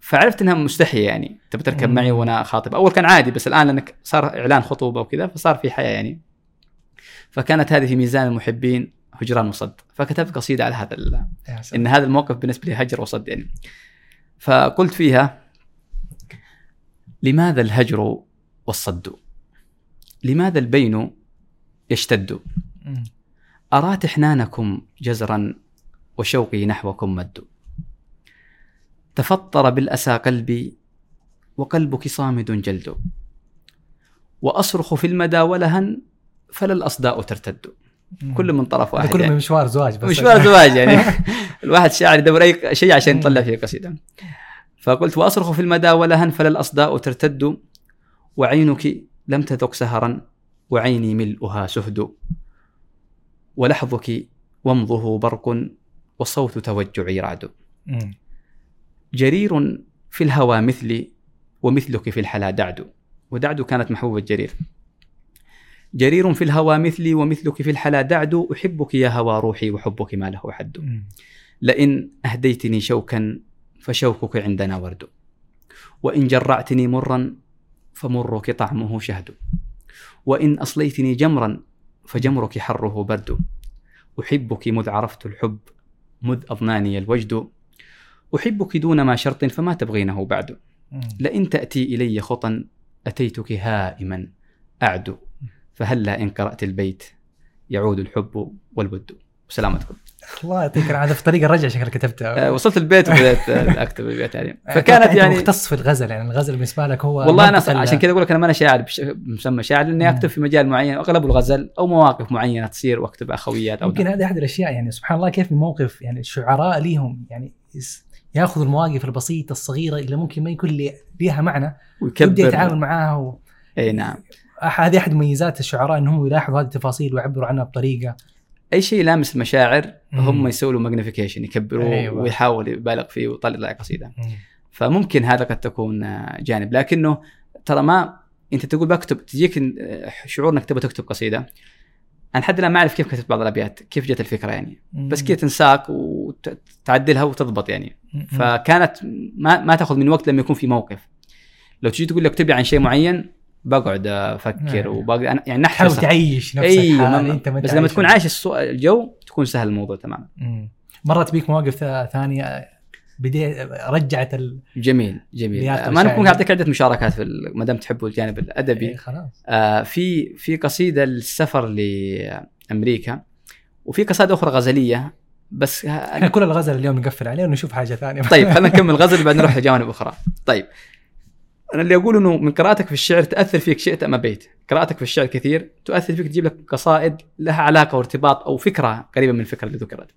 فعرفت إنها مستحية يعني تبي تركب. معي وأنا خاطب. أول كان عادي بس الآن لأنك صار إعلان خطوبة وكذا فصار في حياة يعني. فكانت هذه في ميزان المحبين هجران وصد. فكتبت قصيدة على هذا ال-. إن هذا الموقف بالنسبة لي هجر وصد يعني. فقلت فيها لماذا الهجر والصد؟ لماذا البين يشتد. أرات إحنانكم جزرا وشوقي نحوكم مد تفطر بالأسى قلبي وقلبك صامد جلد. وأصرخ في المدى ولهن فلا الأصداء ترتد. كل من طرف واحد كله يعني. من مشوار زواج بس. مشوار زواج يعني. الواحد شاعر يدور أي شيء عشان يطلع فيه قصيدة. فقلت وأصرخ في المدى ولهن فلا الاصداء ترتد. وعينك لم تذق سهرا وعيني ملؤها سهد ولحظك ومضه برق وصوت توجعي رعد. جرير في الهوى مثلي ومثلك في الحلا دعد. ودعد كانت محبوبة جرير جرير في الهوى مثلي ومثلك في الحلا دعد. أحبك يا هوى روحي وحبك ما له حد. لئن أهديتني شوكا فشوكك عندنا ورد. وإن جرعتني مرا فمرك طعمه شهد. وإن أصليتني جمرا فجمرك حره برد. أحبك مذ عرفت الحب مذ أضناني الوجد. أحبك دون ما شرط فما تبغينه بعد. لئن تأتي إلي خطأ أتيتك هائما أعد. فهلا إن قرأت البيت يعود الحب والود. سلامتكم الله يعطيك العافية. في طريق الرجع شكلك آه، كتبتها وصلت البيت وبدأت آه، أكتب البيت يعني. فكانت يعني مختص في الغزل يعني. الغزل بالنسبة لك هو والله أنا عشان كذا أقول لك أنا ما أنا شاعر بمسمى شاعر لأني. أكتب في مجال معين اغلبه الغزل أو مواقف معينة تصير وأكتب أخويات أو يمكن هذه أحد الأشياء يعني. سبحان الله كيف الموقف يعني الشعراء ليهم يعني يأخذوا المواقف البسيطة الصغيرة اللي ممكن ما يكون لي- ليها معنى ويبدأ يتعامل معاها و... إي نعم. هذه أحد مميزات الشعراء انهم يلاحظوا هذه التفاصيل ويعبروا عنها بطريقة أي شيء يلامس المشاعر. هم يسووا له magnification يكبروه أيوة. ويحاول يبالغ فيه ويطلع قصيدة. فممكن هذا قد تكون آه، جانب. لكنه ترى ما أنت تقول بكتب تجيك آه، شعور إنك تبغى تكتب قصيدة. أنا لحد الآن ما أعرف كيف كتبت بعض الأبيات كيف جت الفكرة يعني. بس كذا تنساق وتعدلها وتضبط يعني. فكانت ما ما تأخذ من وقت لما يكون في موقف. لو تجي تقول لي اكتبي عن شيء معين بقعد أفكر نعم. وبقعد أنا- يعني تحاول نحفظ تعيش نفسك إي حال أنت بس لما. تكون عايش السو- الجو تكون سهل الموضوع تماما. مرت بيك مواقف ثا- ثانية بدي رجعت ال... جميل جميل آه، ما ممكن الشاعر. اعطيك عدة مشاركات في ما دام تحبوا الجانب الأدبي إيه خلاص آه في في قصيدة للسفر لأمريكا وفي قصائد أخرى غزلية بس إحنا كل الغزل اليوم نقفل عليه ونشوف حاجة ثانية طيب خلينا نكمل غزل بعدين نروح لجوانب أخرى طيب أنا اللي أقول إنه من قراءتك في الشعر تأثر فيك شئت أم أبيت. قراءتك في الشعر كثير تؤثر فيك تجيب لك قصائد لها علاقة وارتباط أو فكرة قريبة من الفكرة اللي ذكرت.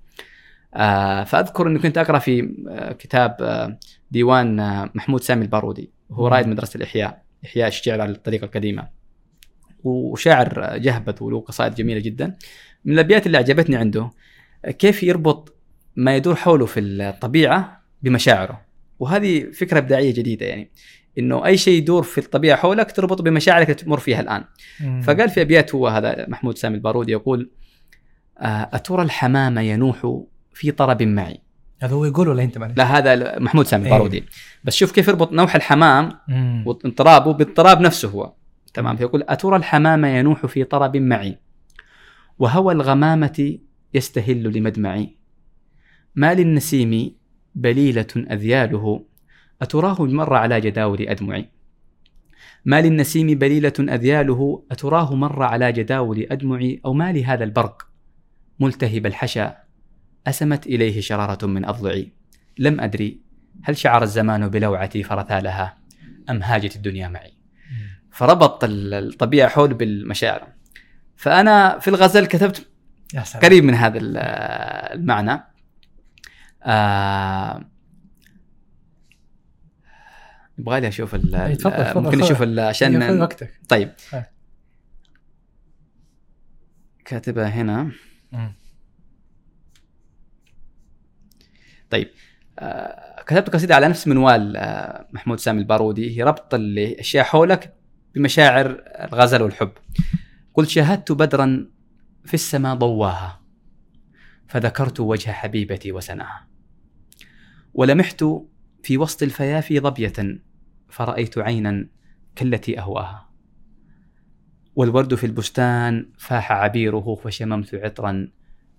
آه فأذكر إني كنت أقرأ في آه كتاب آه ديوان آه محمود سامي البارودي. هو. رائد مدرسة الإحياء. إحياء الشعر على الطريقة القديمة. وشاعر جهبذ وله قصائد جميلة جدا. من الأبيات اللي أعجبتني عنده كيف يربط ما يدور حوله في الطبيعة بمشاعره. وهذه فكرة إبداعية جديدة يعني. إنه أي شيء يدور في الطبيعة حولك تربطه بمشاعرك اللي تمر فيها الآن مم. فقال في أبيات هو هذا محمود سامي البارودي يقول آه، أترى الحمام ينوح في طرب معي هذا هو يقول ولا أنت معلش؟ لا هذا محمود سامي إيه. البارودي بس شوف كيف يربط نوح الحمام مم. واضطرابه باضطراب نفسه هو تمام فيقول أترى الحمام ينوح في طرب معي وهوى الغمامة يستهل لمدمعي ما للنسيم بليلة أذياله أتراه مر على جداول أدمعي ما للنسيم بليلة أذياله أتراه مر على جداول أدمعي أو ما لهذا البرق؟ ملتهب الحشا أسمت إليه شرارة من أضلعي لم أدري هل شعر الزمان بلوعتي فرثالها أم هاجت الدنيا معي. فربط ال- الطبيعة حول بالمشاعر. فأنا في الغزل كتبت يا سلام. قريب من هذا ال- المعنى. آه يبغى لي أشوف ال- إيه، تفضل، ال- تفضل، ممكن خذ. نشوف ال- خذ عشان وقتك طيب آه. كاتبها هنا مم. طيب آه كتبت قصيدة على نفس منوال آه محمود سامي البارودي هي ربط الأشياء حولك بمشاعر الغزل والحب قلت شاهدت بدرا في السماء ضواها فذكرت وجه حبيبتي وسناها ولمحت في وسط الفيافي ظبية فرأيت عينا كالتي أهواها. والورد في البستان فاح عبيره فشممت عطرا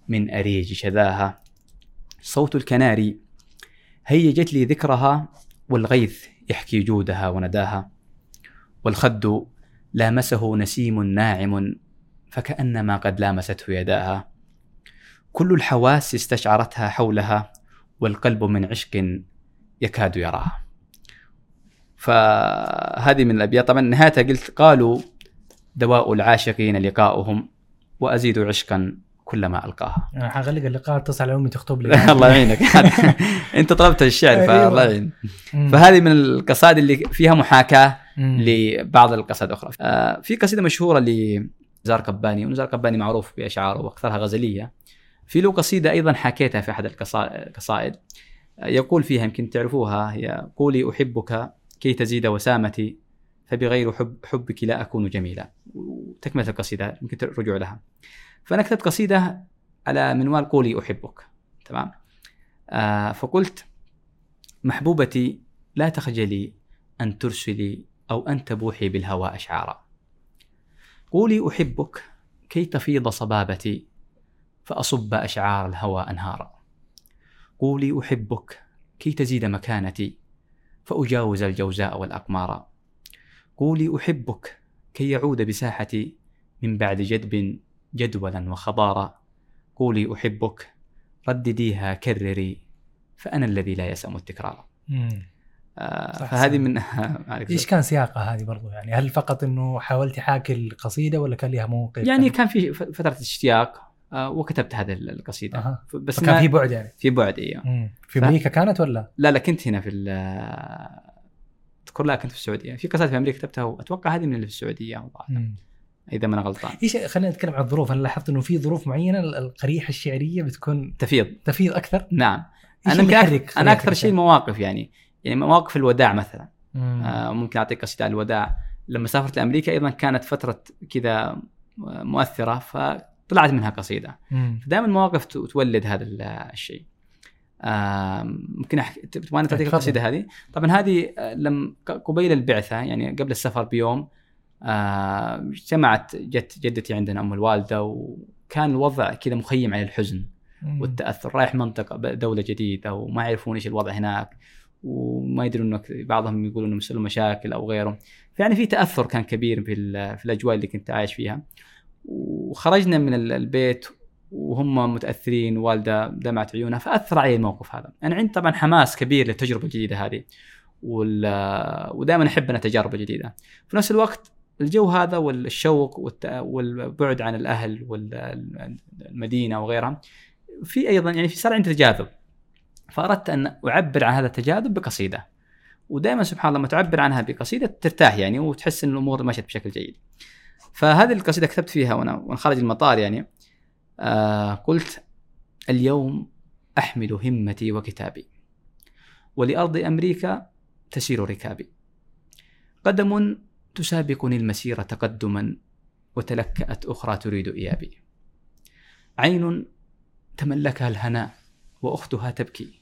من أريج شذاها. صوت الكناري هيجت لي ذكرها والغيث يحكي جودها ونداها. والخد لامسه نسيم ناعم فكأنما قد لامسته يداها. كل الحواس استشعرتها حولها والقلب من عشق يكاد يراها فهذه من الأبيات. طبعا نهايتها قلت قالوا دواء العاشقين لقاؤهم وأزيد عشقا كلما ألقاها. أنا حغلق اللقاء اتصل على أمي تخطب لي. الله يعينك. أنت طلبت الشعر أيوة. فالله يعين. فهذه من القصائد اللي فيها محاكاة. لبعض القصائد الاخرى آه، في قصيدة مشهورة لنزار قباني ونزار قباني معروف بأشعاره وأكثرها غزلية. في له قصيدة أيضا حكيتها في أحد القصا- القصائد يقول فيها يمكن تعرفوها هي قولي أحبك كي تزيد وسامتي فبغير حب حبك لا أكون جميلا. وتكملة القصيدة يمكن الرجوع لها. فانا كتبت قصيدة على منوال قولي أحبك. تمام؟ آه فقلت محبوبتي لا تخجلي أن ترسلي أو أن تبوحي بالهوى أشعارا. قولي أحبك كي تفيض صبابتي فأصب أشعار الهوى أنهارا. قولي أحبك كي تزيد مكانتي فأجاوز الجوزاء والأقمار. قولي أحبك كي يعود بساحتي من بعد جدب جدولا وخضارا قولي أحبك ردديها كرري فأنا الذي لا يسأم التكرار. آه فهذه. من إيش كان سياقها هذه برضو؟ يعني هل فقط إنه حاولت حاكي القصيدة ولا كان لها موقف؟ يعني كان في فترة اشتياق. وكتبت هذه ال- القصيدة. أها. ف- بس فكان ما في بعد يعني. في بعد أيوه. في ف- أمريكا كانت ولا؟ لا لا كنت هنا في ال- أذكر لا كنت في السعودية. في قصائد في أمريكا كتبتها وأتوقع هذه من اللي في السعودية. إذا ما أنا غلطان. إيش خلينا نتكلم عن الظروف. أنا لاحظت إنه في ظروف معينة؟ القريحة الشعرية بتكون تفيض. تفيض أكثر؟ نعم. أنا يمكن أنا أكثر شيء المواقف يعني. يعني مواقف الوداع مثلا. مم. آه ممكن أعطيك قصيدة عن الوداع. لما سافرت لأمريكا أيضا كانت فترة كذا مؤثرة فطلعت منها قصيدة مم. دائما المواقف تولد هذا ال- الشيء ممكن احكي تبغاني تعطيك. القصيدة هذه طبعا هذه آه، لم قبيل البعثة يعني قبل السفر بيوم آه، اجتمعت جت جدتي عندنا أم الوالدة وكان الوضع كذا مخيم على الحزن. والتأثر رايح منطقة دولة جديدة وما يعرفون إيش الوضع هناك وما يدرون انه بعضهم يقولون انه مسؤول مشاكل أو غيره فيعني في تأثر كان كبير في في الأجواء اللي كنت عايش فيها وخرجنا من ال- البيت وهم متأثرين والدة دمعت عيونها فأثر علي الموقف هذا. أنا عندي طبعا حماس كبير للتجربة الجديدة هذه ودائما أحب أنا التجارب الجديده في نفس الوقت الجو هذا والشوق والبعد عن الأهل والمدينة وغيرها في أيضا يعني في صار عندي تجاذب. فأردت أن أعبر عن هذا التجاذب بقصيدة. ودائما سبحان الله لما تعبر عنها بقصيدة ترتاح يعني وتحس إن الأمور مشت بشكل جيد. فهذه القصيدة كتبت فيها وأنا وأنا خارج المطار يعني آه قلت اليوم أحمل همتي وكتابي ولأرض أمريكا تسير ركابي. قدم تسابقني المسير تقدما وتلكأت أخرى تريد إيابي. عين تملكها الهناء وأختها تبكي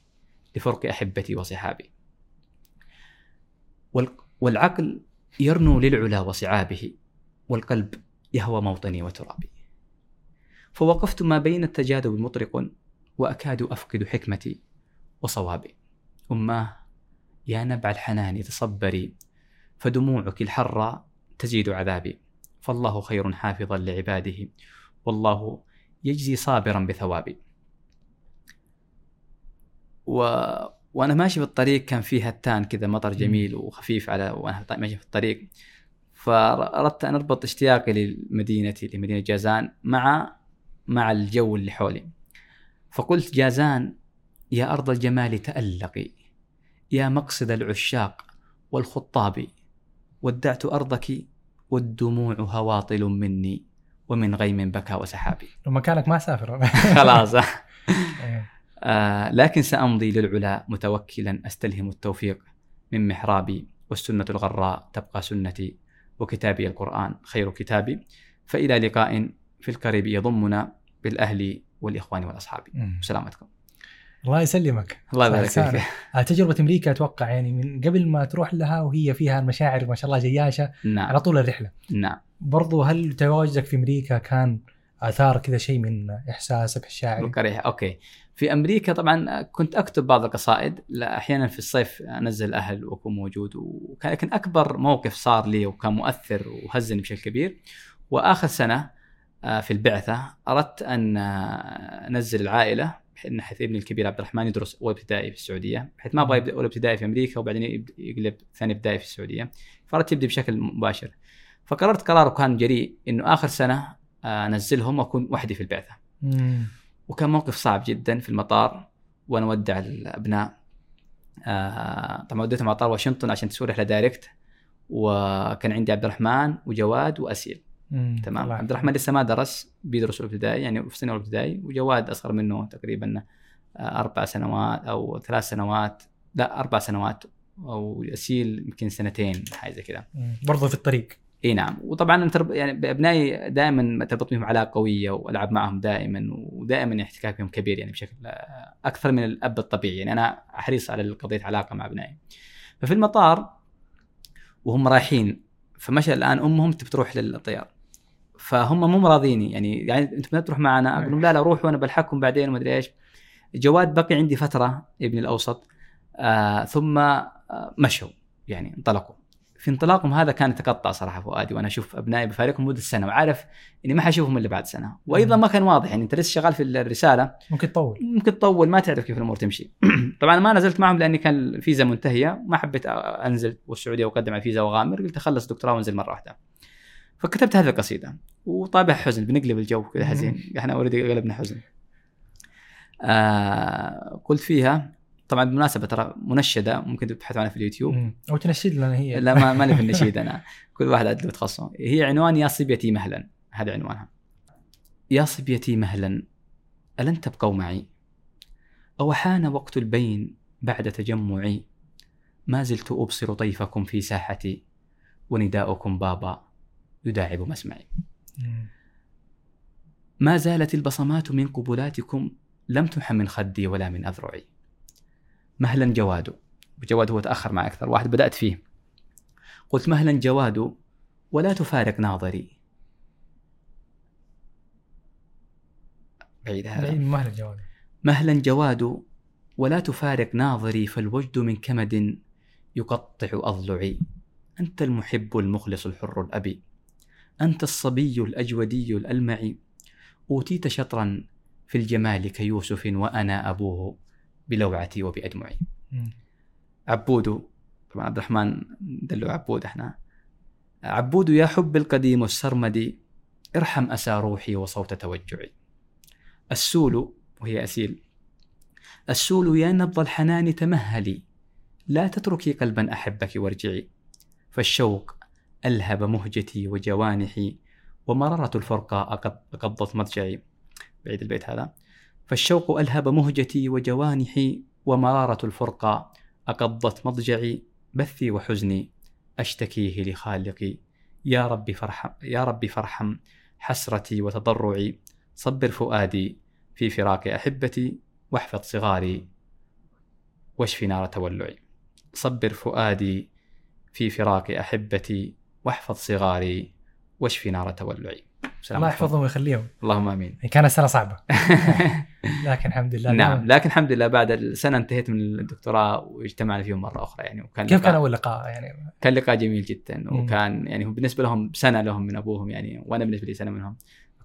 لفرق أحبتي وصحابي. وال- والعقل يرنو للعلا وصعابه والقلب يهوى موطني وترابي. فوقفت ما بين التجاذب مطرق وأكاد أفقد حكمتي وصوابي. اماه يا نبع الحنان تصبري فدموعك الحرة تزيد عذابي. فالله خير حافظا لعباده والله يجزي صابرا بثوابي. و... وأنا ماشي في الطريق كان فيه هتان كذا مطر جميل وخفيف على وأنا ماشي في الطريق. فأردت أن أربط اشتياقي لمدينتي لمدينة جازان مع مع الجو اللي حولي. فقلت جازان يا أرض الجمال تألقي يا مقصد العشاق والخطاب ودعت أرضك والدموع هواطل مني ومن غيم بكى وسحابي. لو مكانك ما سافر. خلاص. آه لكن سأمضي للعلا متوكلا أستلهم التوفيق من محرابي والسنة الغراء تبقى سنتي وكتابي القرآن خير كتابي. فإلى لقاء في القريب يضمنا بالأهل والإخوان والأصحاب. سلامتكم. الله يسلمك. الله يبارك فيك. آه، تجربة أمريكا أتوقع يعني من قبل ما تروح لها وهي فيها المشاعر ما شاء الله جياشة. نعم. على طول الرحلة. نعم. برضو هل تواجدك في أمريكا كان آثار كذا شيء من إحساسك الشاعري أوكي. في أمريكا طبعا كنت أكتب بعض القصائد لا أحيانا في الصيف أنزل الأهل وأكون موجود وكان لكن أكبر موقف صار لي وكان مؤثر وهزني بشكل كبير. وآخر سنة آه، في البعثة أردت أن آه، أنزل العائلة بحيث حيث ابني الكبير عبد الرحمن يدرس أول ابتدائي في السعودية. بحيث ما أبغى يبدأ أول ابتدائي في أمريكا وبعدين يقلب ثاني ابتدائي في السعودية. فأردت يبدأ بشكل مباشر. فقررت قرار كان جريء إنه آخر سنة آه، أنزلهم وأكون وحدي في البعثة. مم. وكان موقف صعب جدا في المطار وأنا أودع الأبناء. آه طبعا وديتهم مطار واشنطن عشان تسوي رحله دايركت. وكان عندي عبد الرحمن وجواد وأسيل. مم. تمام. الله عبد الرحمن لسه ما درس بيدرس الابتدائي يعني في سنة الابتدائي وجواد أصغر منه تقريبا آه، أربع سنوات أو ثلاث سنوات. لا أربع سنوات أو أسيل يمكن سنتين حاجة زي كذا. مم. برضو في الطريق. اي نعم. وطبعا ترب... يعني بأبنائي دائما تربط بهم علاقة قوية وألعب معهم دائما ودائما احتكاك بهم كبير يعني بشكل أكثر من الأب الطبيعي. يعني أنا حريص على قضية علاقة مع أبنائي. ففي المطار وهم رايحين فمشى الآن أمهم تبي تروح للطيار. فهم مو راضيني يعني يعني بدنا تروح معنا؟ أقول لهم لا لا روحوا أنا بلحقكم بعدين وما أدري إيش. جواد بقي عندي فترة ابني الأوسط آه ثم آه مشوا. يعني انطلقوا. في انطلاقهم هذا كان يتقطع صراحة فؤادي وأنا أشوف أبنائي بفارقهم مده سنة وعارف إني ما حشوفهم إلا بعد سنة. وأيضا ما كان واضح يعني أنت لسه شغال في الرسالة. ممكن تطول. ممكن تطول ما تعرف كيف الأمور تمشي. طبعا ما نزلت معهم لأني كان الفيزا منتهية ما حبيت أنزل والسعوديه وأقدم على فيزا وأغامر قلت أخلص دكتوراه وأنزل مرة واحدة. فكتبت هذه القصيدة وطابع حزن بنقلب الجو كذا حزين. إحنا أوريدي قلبنا حزن. آه قلت فيها طبعا بالمناسبة ترى منشدة ممكن تبحثوا عنها في اليوتيوب. أو تنشد لنا هي. لا ما ماني في النشيد أنا. كل واحد عنده تخصصه. هي عنوان يا صبيتي مهلا هذا عنوانها. يا صبيتي مهلا ألن تبقوا معي؟ أو حان وقت البين بعد تجمعي. ما زلت أبصر طيفكم في ساحتي ونداؤكم بابا يداعب مسمعي. ما زالت البصمات من قبلاتكم لم تمح من خدي ولا من أذرعي. مهلا جواد وجواد هو تأخر معي أكثر. واحد بدأت فيه. قلت مهلا جواد ولا تفارق ناظري. بعيد هذا. بعيد مهل الجوال مهلا جواد ولا تفارق ناظري فالوجد من كمد يقطع أضلعي. أنت المحب المخلص الحر الأبي. أنت الصبي الأجودي الألمعي. أوتيت شطرا في الجمال كيوسف وأنا أبوه. بلوعتي وبأدمعي. عبود طبعا عبد الرحمن دلو عبود إحنا. عبود يا حب القديم السرمدي ارحم أسى روحي وصوت توجعي. السول وهي أسيل. السول يا نبض الحنان تمهلي لا تتركي قلبا أحبك وارجعي. فالشوق ألهب مهجتي وجوانحي ومررة الفرقاء قضت مضجعي بعيد البيت هذا. فالشوق ألهب مهجتي وجوانحي ومرارة الفرقاء أقضت مضجعي بثي وحزني أشتكيه لخالقي. يا ربي فرحم يا ربي فارحم حسرتي وتضرعي. صبر فؤادي في فراق أحبتي واحفظ صغاري واشفي نار تولعي. صبر فؤادي في فراق أحبتي واحفظ صغاري واشفي نار تولعي. الله. يحفظهم ويخليهم. اللهم آمين. هي كانت سنة صعبة. لكن الحمد لله نعم لكن الحمد لله بعد السنة انتهيت من الدكتوراه واجتمعنا فيهم مرة أخرى يعني وكان كيف كان أول لقاء يعني؟ كان لقاء جميل جدا. وكان يعني هو بالنسبة لهم سنة لهم من أبوهم يعني وأنا بالنسبة لي سنة منهم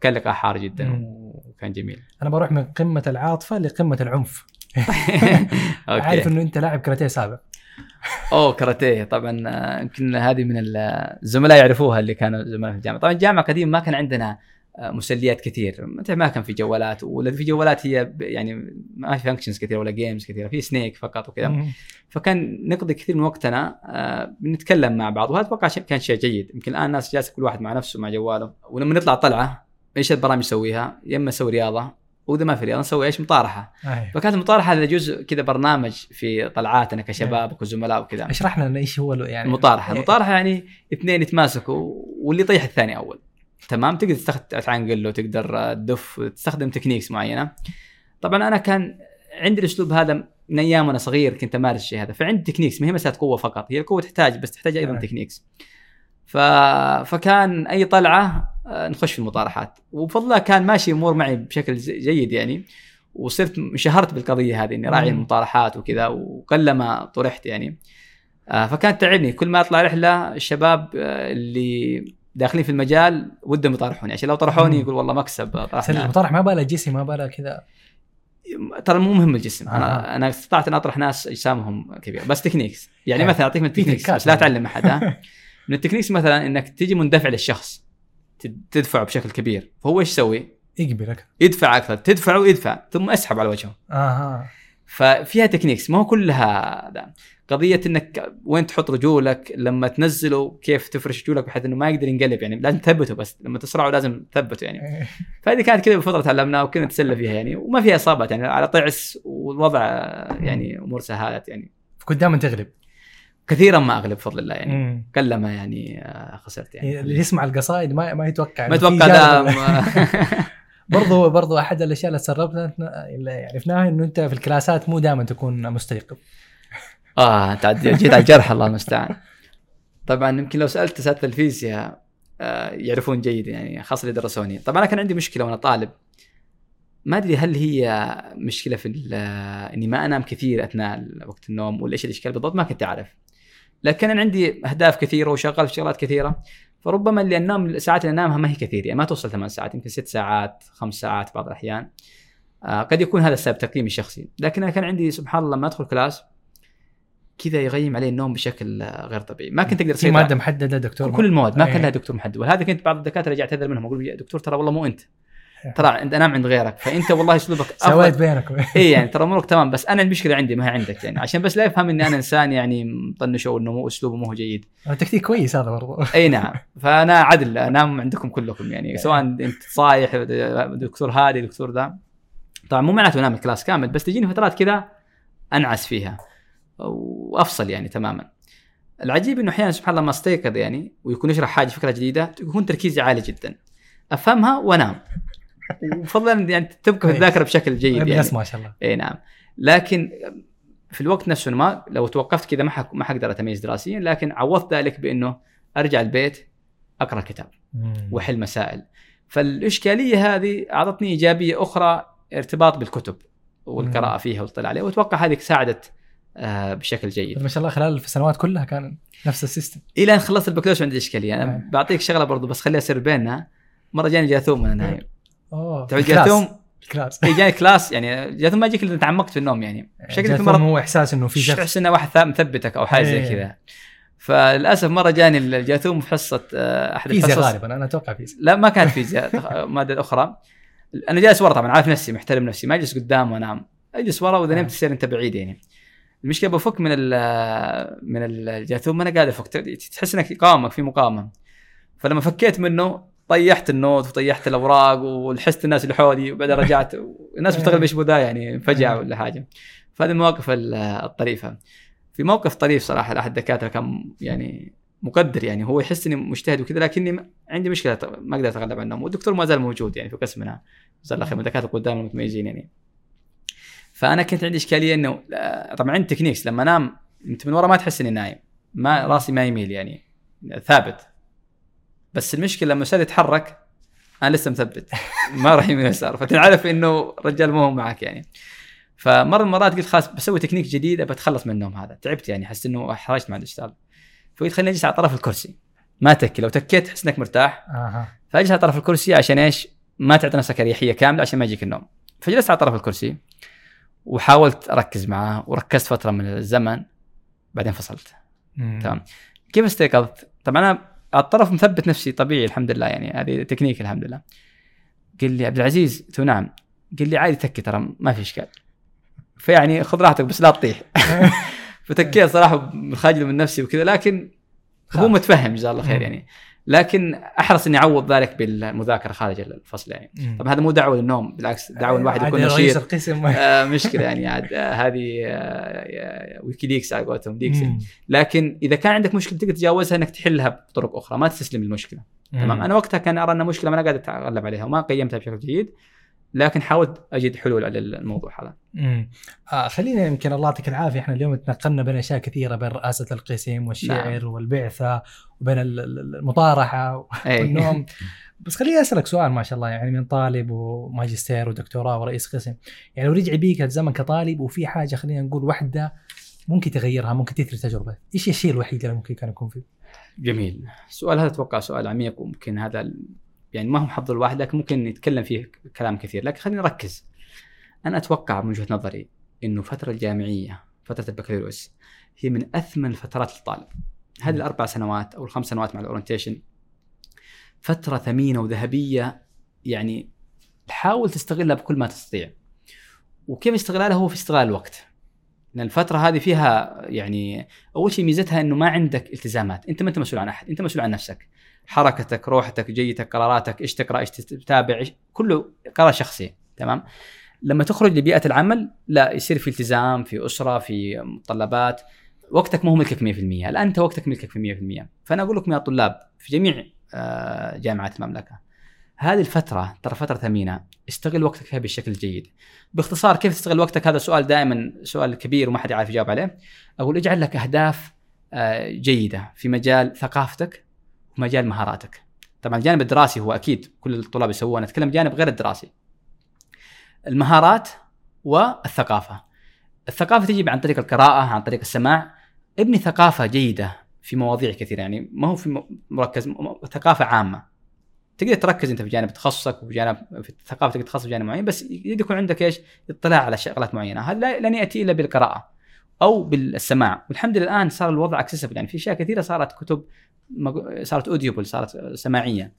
كان لقاء حار جدا مم. وكان جميل. أنا بروح من قمة العاطفة لقمة العنف. عارف أوكي إنه أنت لاعب كاراتيه سابق. أوه كاراتيه. طبعا يمكن هذه من الزملاء يعرفوها اللي كانوا زملاء في الجامعة. طبعا الجامعة قديم ما كان عندنا مسليات كثير ما كان في جوالات ولا في جوالات هي يعني ما في functions كثير ولا games كثيرة في Snake فقط وكذا. فكان نقضي كثير من وقتنا آه، بنتكلم مع بعض وهذا أتوقع كان شيء جيد يمكن الآن الناس جالسة كل واحد مع نفسه مع جواله ولما نطلع طلعة إيش البرامج نسويها؟ يا إما نسوي رياضة وإذا ما في رياضة نسوي إيش؟ مطارحة أيوه. فكانت المطارحة هذا جزء كذا برنامج في طلعاتنا كشباب وكزملاء وكذا اشرح لنا إيش هو يعني المطارحة إيه. المطارحة يعني اثنين يتماسكوا واللي يطيح الثاني أول تمام؟ تقدر تستخدم تعنقل تقدر آه، تدف تستخدم techniques معينة. طبعا أنا كان عندي الأسلوب هذا من أيام وأنا صغير كنت أمارس الشيء هذا. فعندي techniques ما هي مسألة قوة فقط هي القوة تحتاج بس تحتاج أيضا. techniques ف... فكان أي طلعة آه، نخش في المطارحات. وبفضل الله كان ماشي أمور معي بشكل جيد يعني. وصرت انشهرت بالقضية هذه إني راعي. المطارحات وكذا وقلما طرحت يعني. آه، فكانت تعبني. كل ما أطلع رحلة الشباب اللي داخلين في المجال ودهم يطرحوني. عشان لو طرحوني. يقول والله مكسب طرحنا المطارح ما بالها جسم ما بالها كذا. ترى مو مهم الجسم. آه. أنا أنا استطعت أن أطرح ناس أجسامهم كبيره بس techniques. يعني يعني مثلا أعطيك من ال techniques بس لا. تعلم أحد ها؟ من ال techniques مثلا إنك تجي مندفع للشخص تد- تدفعه بشكل كبير. فهو إيش يسوي؟ يقبل لك يدفع أكثر. تدفعه ويدفع ثم أسحب على وجهه. أها ففيها تكنيكس. ما هو كلها ده. قضية إنك وين تحط رجولك لما تنزله كيف تفرش رجولك بحيث إنه ما يقدر ينقلب يعني لازم تثبته بس لما تسرعه لازم تثبته يعني. إيه. فهذه كانت كذا بفترة تعلمناها وكنا نتسلى فيها يعني وما فيها إصابات يعني على طعس والوضع يعني أمور سهالت يعني. كنت دائما تغلب. كثيرا ما أغلب بفضل الله يعني. مم. قلما يعني آه، خسرت يعني. اللي يسمع القصائد ما ما يتوقع. ما جانب- ده برضو برضو أحد الأشياء اللي سربنا اللي عرفناها إنه أنت في الكلاسات مو دائما تكون مستيقظ. آه جيت على الجرح الله المستعان. طبعا يمكن لو سألت اساتذه الفيزياء آه، يعرفون جيد يعني خاصة اللي درسوني طبعا أنا كان عندي مشكلة وأنا طالب. ما أدري هل هي مشكلة في إني ما أنام كثير أثناء وقت النوم ولا إيش الإشكال بالضبط ما كنت أعرف. لكن أنا عندي أهداف كثيرة وشغال في شغلات كثيرة. فربما اللي أنام الساعات اللي أنامها ما هي كثير يعني ما توصل ثمان ساعات يمكن ست ساعات خمس ساعات بعض الأحيان. آه قد يكون هذا السبب تقييمي الشخصي. لكن أنا كان عندي سبحان الله لما أدخل كلاس كذا يغيم علي النوم بشكل آه، غير طبيعي. ما كنت أقدر في اسيطر مادة محددة دكتور؟ كل المواد ما كان إيه. لها دكتور محدد. ولهذا كنت بعض الدكاترة أجي اعتذر منهم أقول يا دكتور ترى والله مو أنت. ترى عند أنام عند غيرك فأنت والله أسلوبك سويت أفضل. بينك. وبين- اي يعني ترى أمورك تمام بس أنا المشكلة عندي ما هي عندك يعني. عشان بس لا يفهم إني أنا إنسان يعني مطنش أو انه مو أسلوبه مو جيد. تكتيك كويس هذا برضو. إي نعم. فأنا عدل أنام عندكم كلكم يعني. سواء أنت صايح دكتور هادي دكتور ذا. طبعا مو معناته أنام ال class كامل بس تجيني فترات كذا أنعس فيها. وأفصل يعني تماما. العجيب إنه أحيانا سبحان الله ما استيقظ يعني ويكون يشرح حاجة فكرة جديدة يكون تركيزي عالي جدا. أفهمها وأنام. وفضلا يعني تبقى في الذاكرة بشكل جيد يعني. ما شاء الله. اي نعم. لكن في الوقت نفسه ما لو توقفت كذا ما حك... ما حقدر أتميز دراسيا لكن عوضت ذلك بإنه أرجع البيت أقرأ كتاب وأحل مسائل. فالإشكالية هذه أعطتني إيجابية أخرى ارتباط بالكتب والقراءة فيها والاطلاع عليها وأتوقع هذه ساعدت بشكل جيد. ما شاء الله خلال السنوات كلها كان نفس ال system. إلى ان خلصت البكالوريوس عندي إشكالية. أنا نعم. بعطيك شغلة برضو بس خليها سر بيننا. مرة جاني جاثوم وأنا نايم. أوه تعود. جاثوم؟ ال class. إيه، جاني class يعني جاثوم ما يجيك إلا تعمقت في النوم يعني. بشكل في جاثوم مرة هو إحساس إنه في شخص. تحس إنه واحد مثبتك أو حاجة زي إيه. كذا. فللأسف مرة جاني الجاثوم في حصة آه، أحد فيزياء الحصص. غالبا أنا أتوقع فيزياء. لا ما كانت فيزياء ماده أخرى. أنا جالس ورا طبعا عارف نفسي محترم نفسي ما أجلس قدام وأنام. أجلس ورا وإذا آه. نمت تصير أنت بعيد يعني. المشكلة بفك من ال- من الجاثوم ما أنا قادر أفك. تحس إنك قامك في مقاومة. فلما فكيت منه طيحت النوت وطيحت الأوراق وحست الناس اللي حولي وبعدين رجعت. الناس بتستغرب إيش ذا يعني فجعه ولا حاجة. فهذه المواقف ال- الطريفة. في موقف طريف صراحة لأحد الدكاترة كان يعني مقدر يعني هو يحس إني مجتهد وكذا لكني عندي مشكلة ما أقدر أتغلب عنهم والدكتور ما زال موجود يعني في قسمنا. جزاه الله خير من الدكاترة قدام المتميزين يعني. فأنا كنت عندي إشكالية إنه آه، طبعا عندي techniques لما أنام أنت من ورا ما تحس إني نايم ما راسي ما يميل يعني ثابت. بس المشكلة لما صار يتحرك أنا لسه مثبت ما راح يمين يسار فتعرف إنه رجال مو معك يعني. فمرة من المرات قلت خلاص بسوي تكنيك جديد بتخلص من النوم هذا. تعبت يعني حسيت إنه احرجت مع الأستاذ. فقلت خليني أجلس على طرف الكرسي. ما تكي لو تكيت تحس إنك مرتاح. أها. فأجلس على طرف الكرسي عشان إيش؟ ما تعطي نفسك أريحية كاملة عشان ما يجيك النوم. فجلست على طرف الكرسي. وحاولت أركز معاه وركزت فترة من الزمن بعدين فصلت. تمام. كيف استيقظت؟ طبعا أنا الطرف مثبت نفسي طبيعي الحمد لله يعني هذه تكنيك الحمد لله. قال لي عبد العزيز قلت نعم قال لي عادي تكي ترى ما في إشكال. فيعني خذ راحتك بس لا تطيح. فتكيت صراحة خاجل من نفسي وكذا لكن هو. متفهم جزاه الله خير. يعني لكن أحرص إني أعوض ذلك بالمذاكرة خارج الفصل يعني. مم. طبعا هذا مو دعوة للنوم بالعكس دعوة الواحد يكون نشيط. القسم. آه مشكلة يعني عاد آه هذه آه ويكيليكس على قولتهم ليكس مم. لكن إذا كان عندك مشكلة تقدر تتجاوزها إنك تحلها بطرق أخرى ما تستسلم للمشكلة. تمام. أنا وقتها كان أرى انها مشكلة ما أنا قادر أتغلب عليها وما قيمتها بشكل جيد. لكن حاولت أجد حلول على الموضوع هذا مم. آه خلينا يمكن الله يعطيك العافية. إحنا اليوم تنقلنا بين أشياء كثيرة بين رئاسة القسم والشعر نعم. والبعثة وبين ال- ال- المطارحة أي. والنوم. بس خليني أسألك سؤال ما شاء الله يعني من طالب وماجستير ودكتوراه ورئيس قسم. يعني لو رجع بيك الزمن كطالب وفي حاجة خلينا نقول واحدة ممكن تغيرها ممكن تثري تجربة. إيش الشيء الوحيد اللي ممكن كان يكون فيه؟ جميل. السؤال هذا أتوقع سؤال عميق وممكن هذا يعني ما هو محضر الواحد لكن ممكن يتكلم فيه كلام كثير. لكن خلينا نركز أنا أتوقع من وجهة نظري إنه الفترة الجامعية فترة البكالوريوس هي من أثمن الفترات للطالب هذه الأربع سنوات أو الخمس سنوات مع الاورنتيشن فترة ثمينة وذهبية يعني حاول تستغلها بكل ما تستطيع. وكيف استغلالها؟ هو في استغلال الوقت. لأن الفترة هذه فيها يعني أول شيء ميزتها إنه ما عندك التزامات. أنت ما أنت مسؤول عن أحد أنت مسؤول عن نفسك. حركتك روحتك جيتك قراراتك إيش تقرأ إيش تتابع إيش كله قرار شخصي تمام؟ لما تخرج لبيئة العمل لا يصير في التزام في أسرة في متطلبات وقتك ما هو ملكك 100% الان أنت وقتك ملكك في 100% فأنا أقول لكم يا طلاب في جميع آه، جامعات المملكة هذه الفترة ترى فترة ثمينة استغل وقتك فيها بالشكل الجيد باختصار كيف تستغل وقتك؟ هذا سؤال دائما سؤال كبير وما حد يعرف يجاوب عليه. أقول اجعل لك أهداف آه، جيدة في مجال ثقافتك ومجال مهاراتك. طبعا الجانب الدراسي هو أكيد كل الطلاب يسووه أنا اتكلم جانب غير الدراسي. المهارات والثقافة. الثقافة تجي عن طريق القراءة عن طريق السماع. ابني ثقافة جيدة في مواضيع كثيرة يعني ما هو في مركز ثقافة عامة. تقدر تركز أنت في جانب تخصصك وفي جانب في الثقافه تقدر تتخصص في جانب معين بس يكون عندك إيش؟ اطلاع على شغلات معينة. هذا لن يأتي إلا بالقراءة أو بالسماع. والحمد لله الآن صار الوضع accessible يعني في أشياء كثيرة صارت كتب صارت Audible صارت سماعية.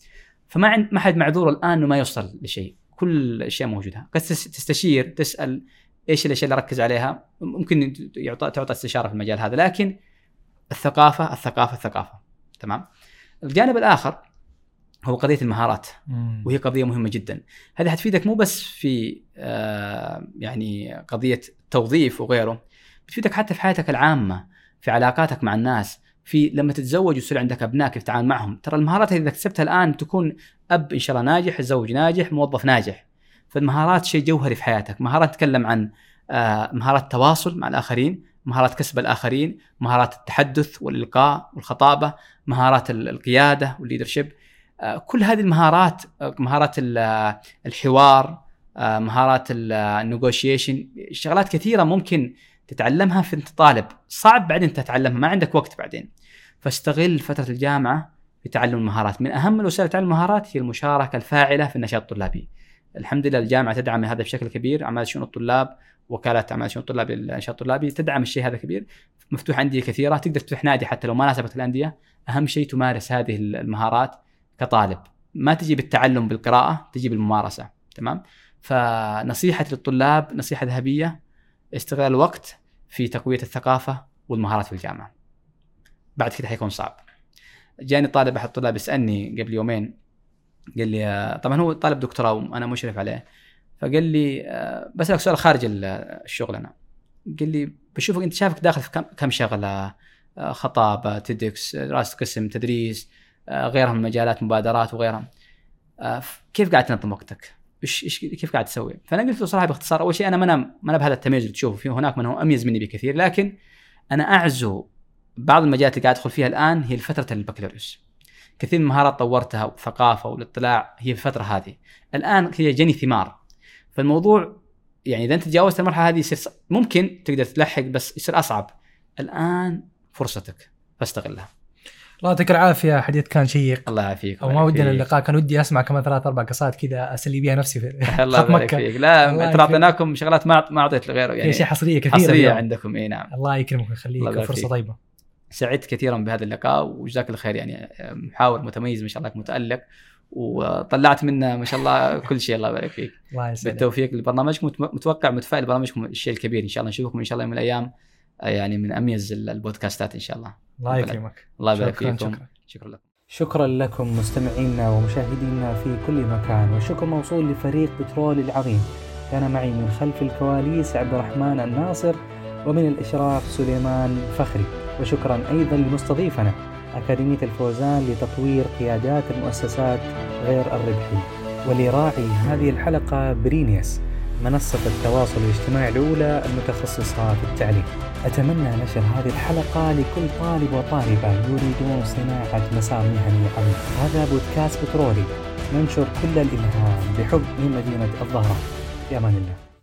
فما عند ما حد معذور الآن إنه ما يوصل لشيء. كل الأشياء موجودة. قد تس- تستشير تسأل إيش الأشياء اللي اركز عليها. ممكن يعطى تعطى استشارة في المجال هذا. لكن الثقافة الثقافة الثقافة. تمام؟ الجانب الآخر هو قضية المهارات. وهي قضية مهمة جدا. هذه حتفيدك مو بس في آه، يعني قضية توظيف وغيره. بتفيدك حتى في حياتك العامة في علاقاتك مع الناس. في لما تتزوج ويصير عندك أبناء كيف تتعامل معهم. ترى المهارات إذا اكتسبتها الآن تكون أب إن شاء الله ناجح زوج ناجح موظف ناجح. فالمهارات شيء جوهري في حياتك. مهارات تتكلم عن آه، مهارات التواصل مع الآخرين مهارات كسب الآخرين مهارات التحدث والإلقاء والخطابة مهارات ال- القيادة وال leadership. آه، كل هذه المهارات آه، مهارات ال- الحوار مهارات ال negotiation شغلات كثيرة ممكن تتعلمها في انت طالب. صعب بعدين تتعلمها ما عندك وقت بعدين. فاستغل فترة الجامعة في تعلم المهارات. من أهم الوسائل تعلم المهارات هي المشاركة الفاعلة في النشاط الطلابي. الحمد لله الجامعة تدعم هذا بشكل كبير. أعمال شؤون الطلاب وكالة أعمال شؤون الطلاب للنشاط الطلابي تدعم الشيء هذا كبير. مفتوح أندية كثيرة تقدر تفتح نادي حتى لو ما ناسبك الأندية. أهم شيء تمارس هذه المهارات كطالب. ما تجي بالتعلم بالقراءة تجي بالممارسة. تمام؟ فنصيحتي للطلاب نصيحة ذهبية استغلال الوقت في تقوية الثقافة والمهارات في الجامعة. بعد كده حيكون صعب. جاني طالب أحد الطلاب يسألني قبل يومين قال لي آه، طبعا هو طالب دكتوراه وأنا مشرف عليه فقال لي آه، بسألك سؤال خارج ال- الشغل أنا. قال لي بشوفك أنت شايفك داخل في كم شغلة؟ آه، خطابة تدكس دراسة قسم تدريس آه، غيرها من المجالات مبادرات وغيرها آه، كيف قاعد تنظم وقتك؟ إيش إيش كيف قاعد تسوي؟ فأنا قلت له صراحة باختصار أول شيء أنا ما أنا ما أنا بهذا التميز اللي تشوفه في هناك من هو اميز مني بكثير لكن أنا أعزو بعض المجالات اللي قاعد أدخل فيها الآن هي فتره البكالوريوس. كثير من المهارات طورتها والثقافه والاطلاع هي في الفترة هذه. الآن هي جني ثمار. فالموضوع يعني إذا أنت تجاوزت المرحلة هذه يصير ممكن تقدر تلحق بس يصير أصعب. الآن فرصتك فاستغلها. الله يعطيك العافية حديث كان شيق. الله يعافيك أو الله ما ودنا يعافيك. اللقاء كان ودي أسمع كمان ثلاث أربع قصات كذا أسلي بيها نفسي في الله يبارك مكة. فيك لا ترى. اعطيناكم شغلات ما ما أعطيت لغيره يعني اشياء حصرية كثيرة حصرية اليوم. عندكم إي نعم. الله يكرمك ويخليك. فرصه. طيبة. سعدت كثيرا بهذا اللقاء وجزاك الله خير يعني محاور متميز ما شاء الله متألق وطلعت منه ما شاء الله كل شيء. الله يبارك فيك. الله يسعدك. بالتوفيق. لبرنامجكم مت- متوقع متفائل برنامجكم الشيء الكبير إن شاء الله. نشوفكم إن شاء الله يوم من الأيام. يعني من أميز ال- البودكاستات إن شاء الله. الله يكرمك. الله يبارك فيكم. شكراً. شكرا لكم. شكرا لكم مستمعينا ومشاهدينا في كل مكان. والشكر موصول لفريق بترول العظيم. كان معي من خلف الكواليس عبد الرحمن الناصر ومن الإشراف سليمان فخري. وشكرا أيضا لمستضيفنا أكاديمية الفوزان لتطوير قيادات المؤسسات غير الربحية ولراعي هذه الحلقة برينيس منصة التواصل الاجتماعي الأولى المتخصصة في التعليم. أتمنى نشر هذه الحلقة لكل طالب وطالبة يريدون صناعة مسار مهني عظيم هذا بودكاست بترولي. ننشر كل الإلهام بحب من مدينة الظهران في أمان الله.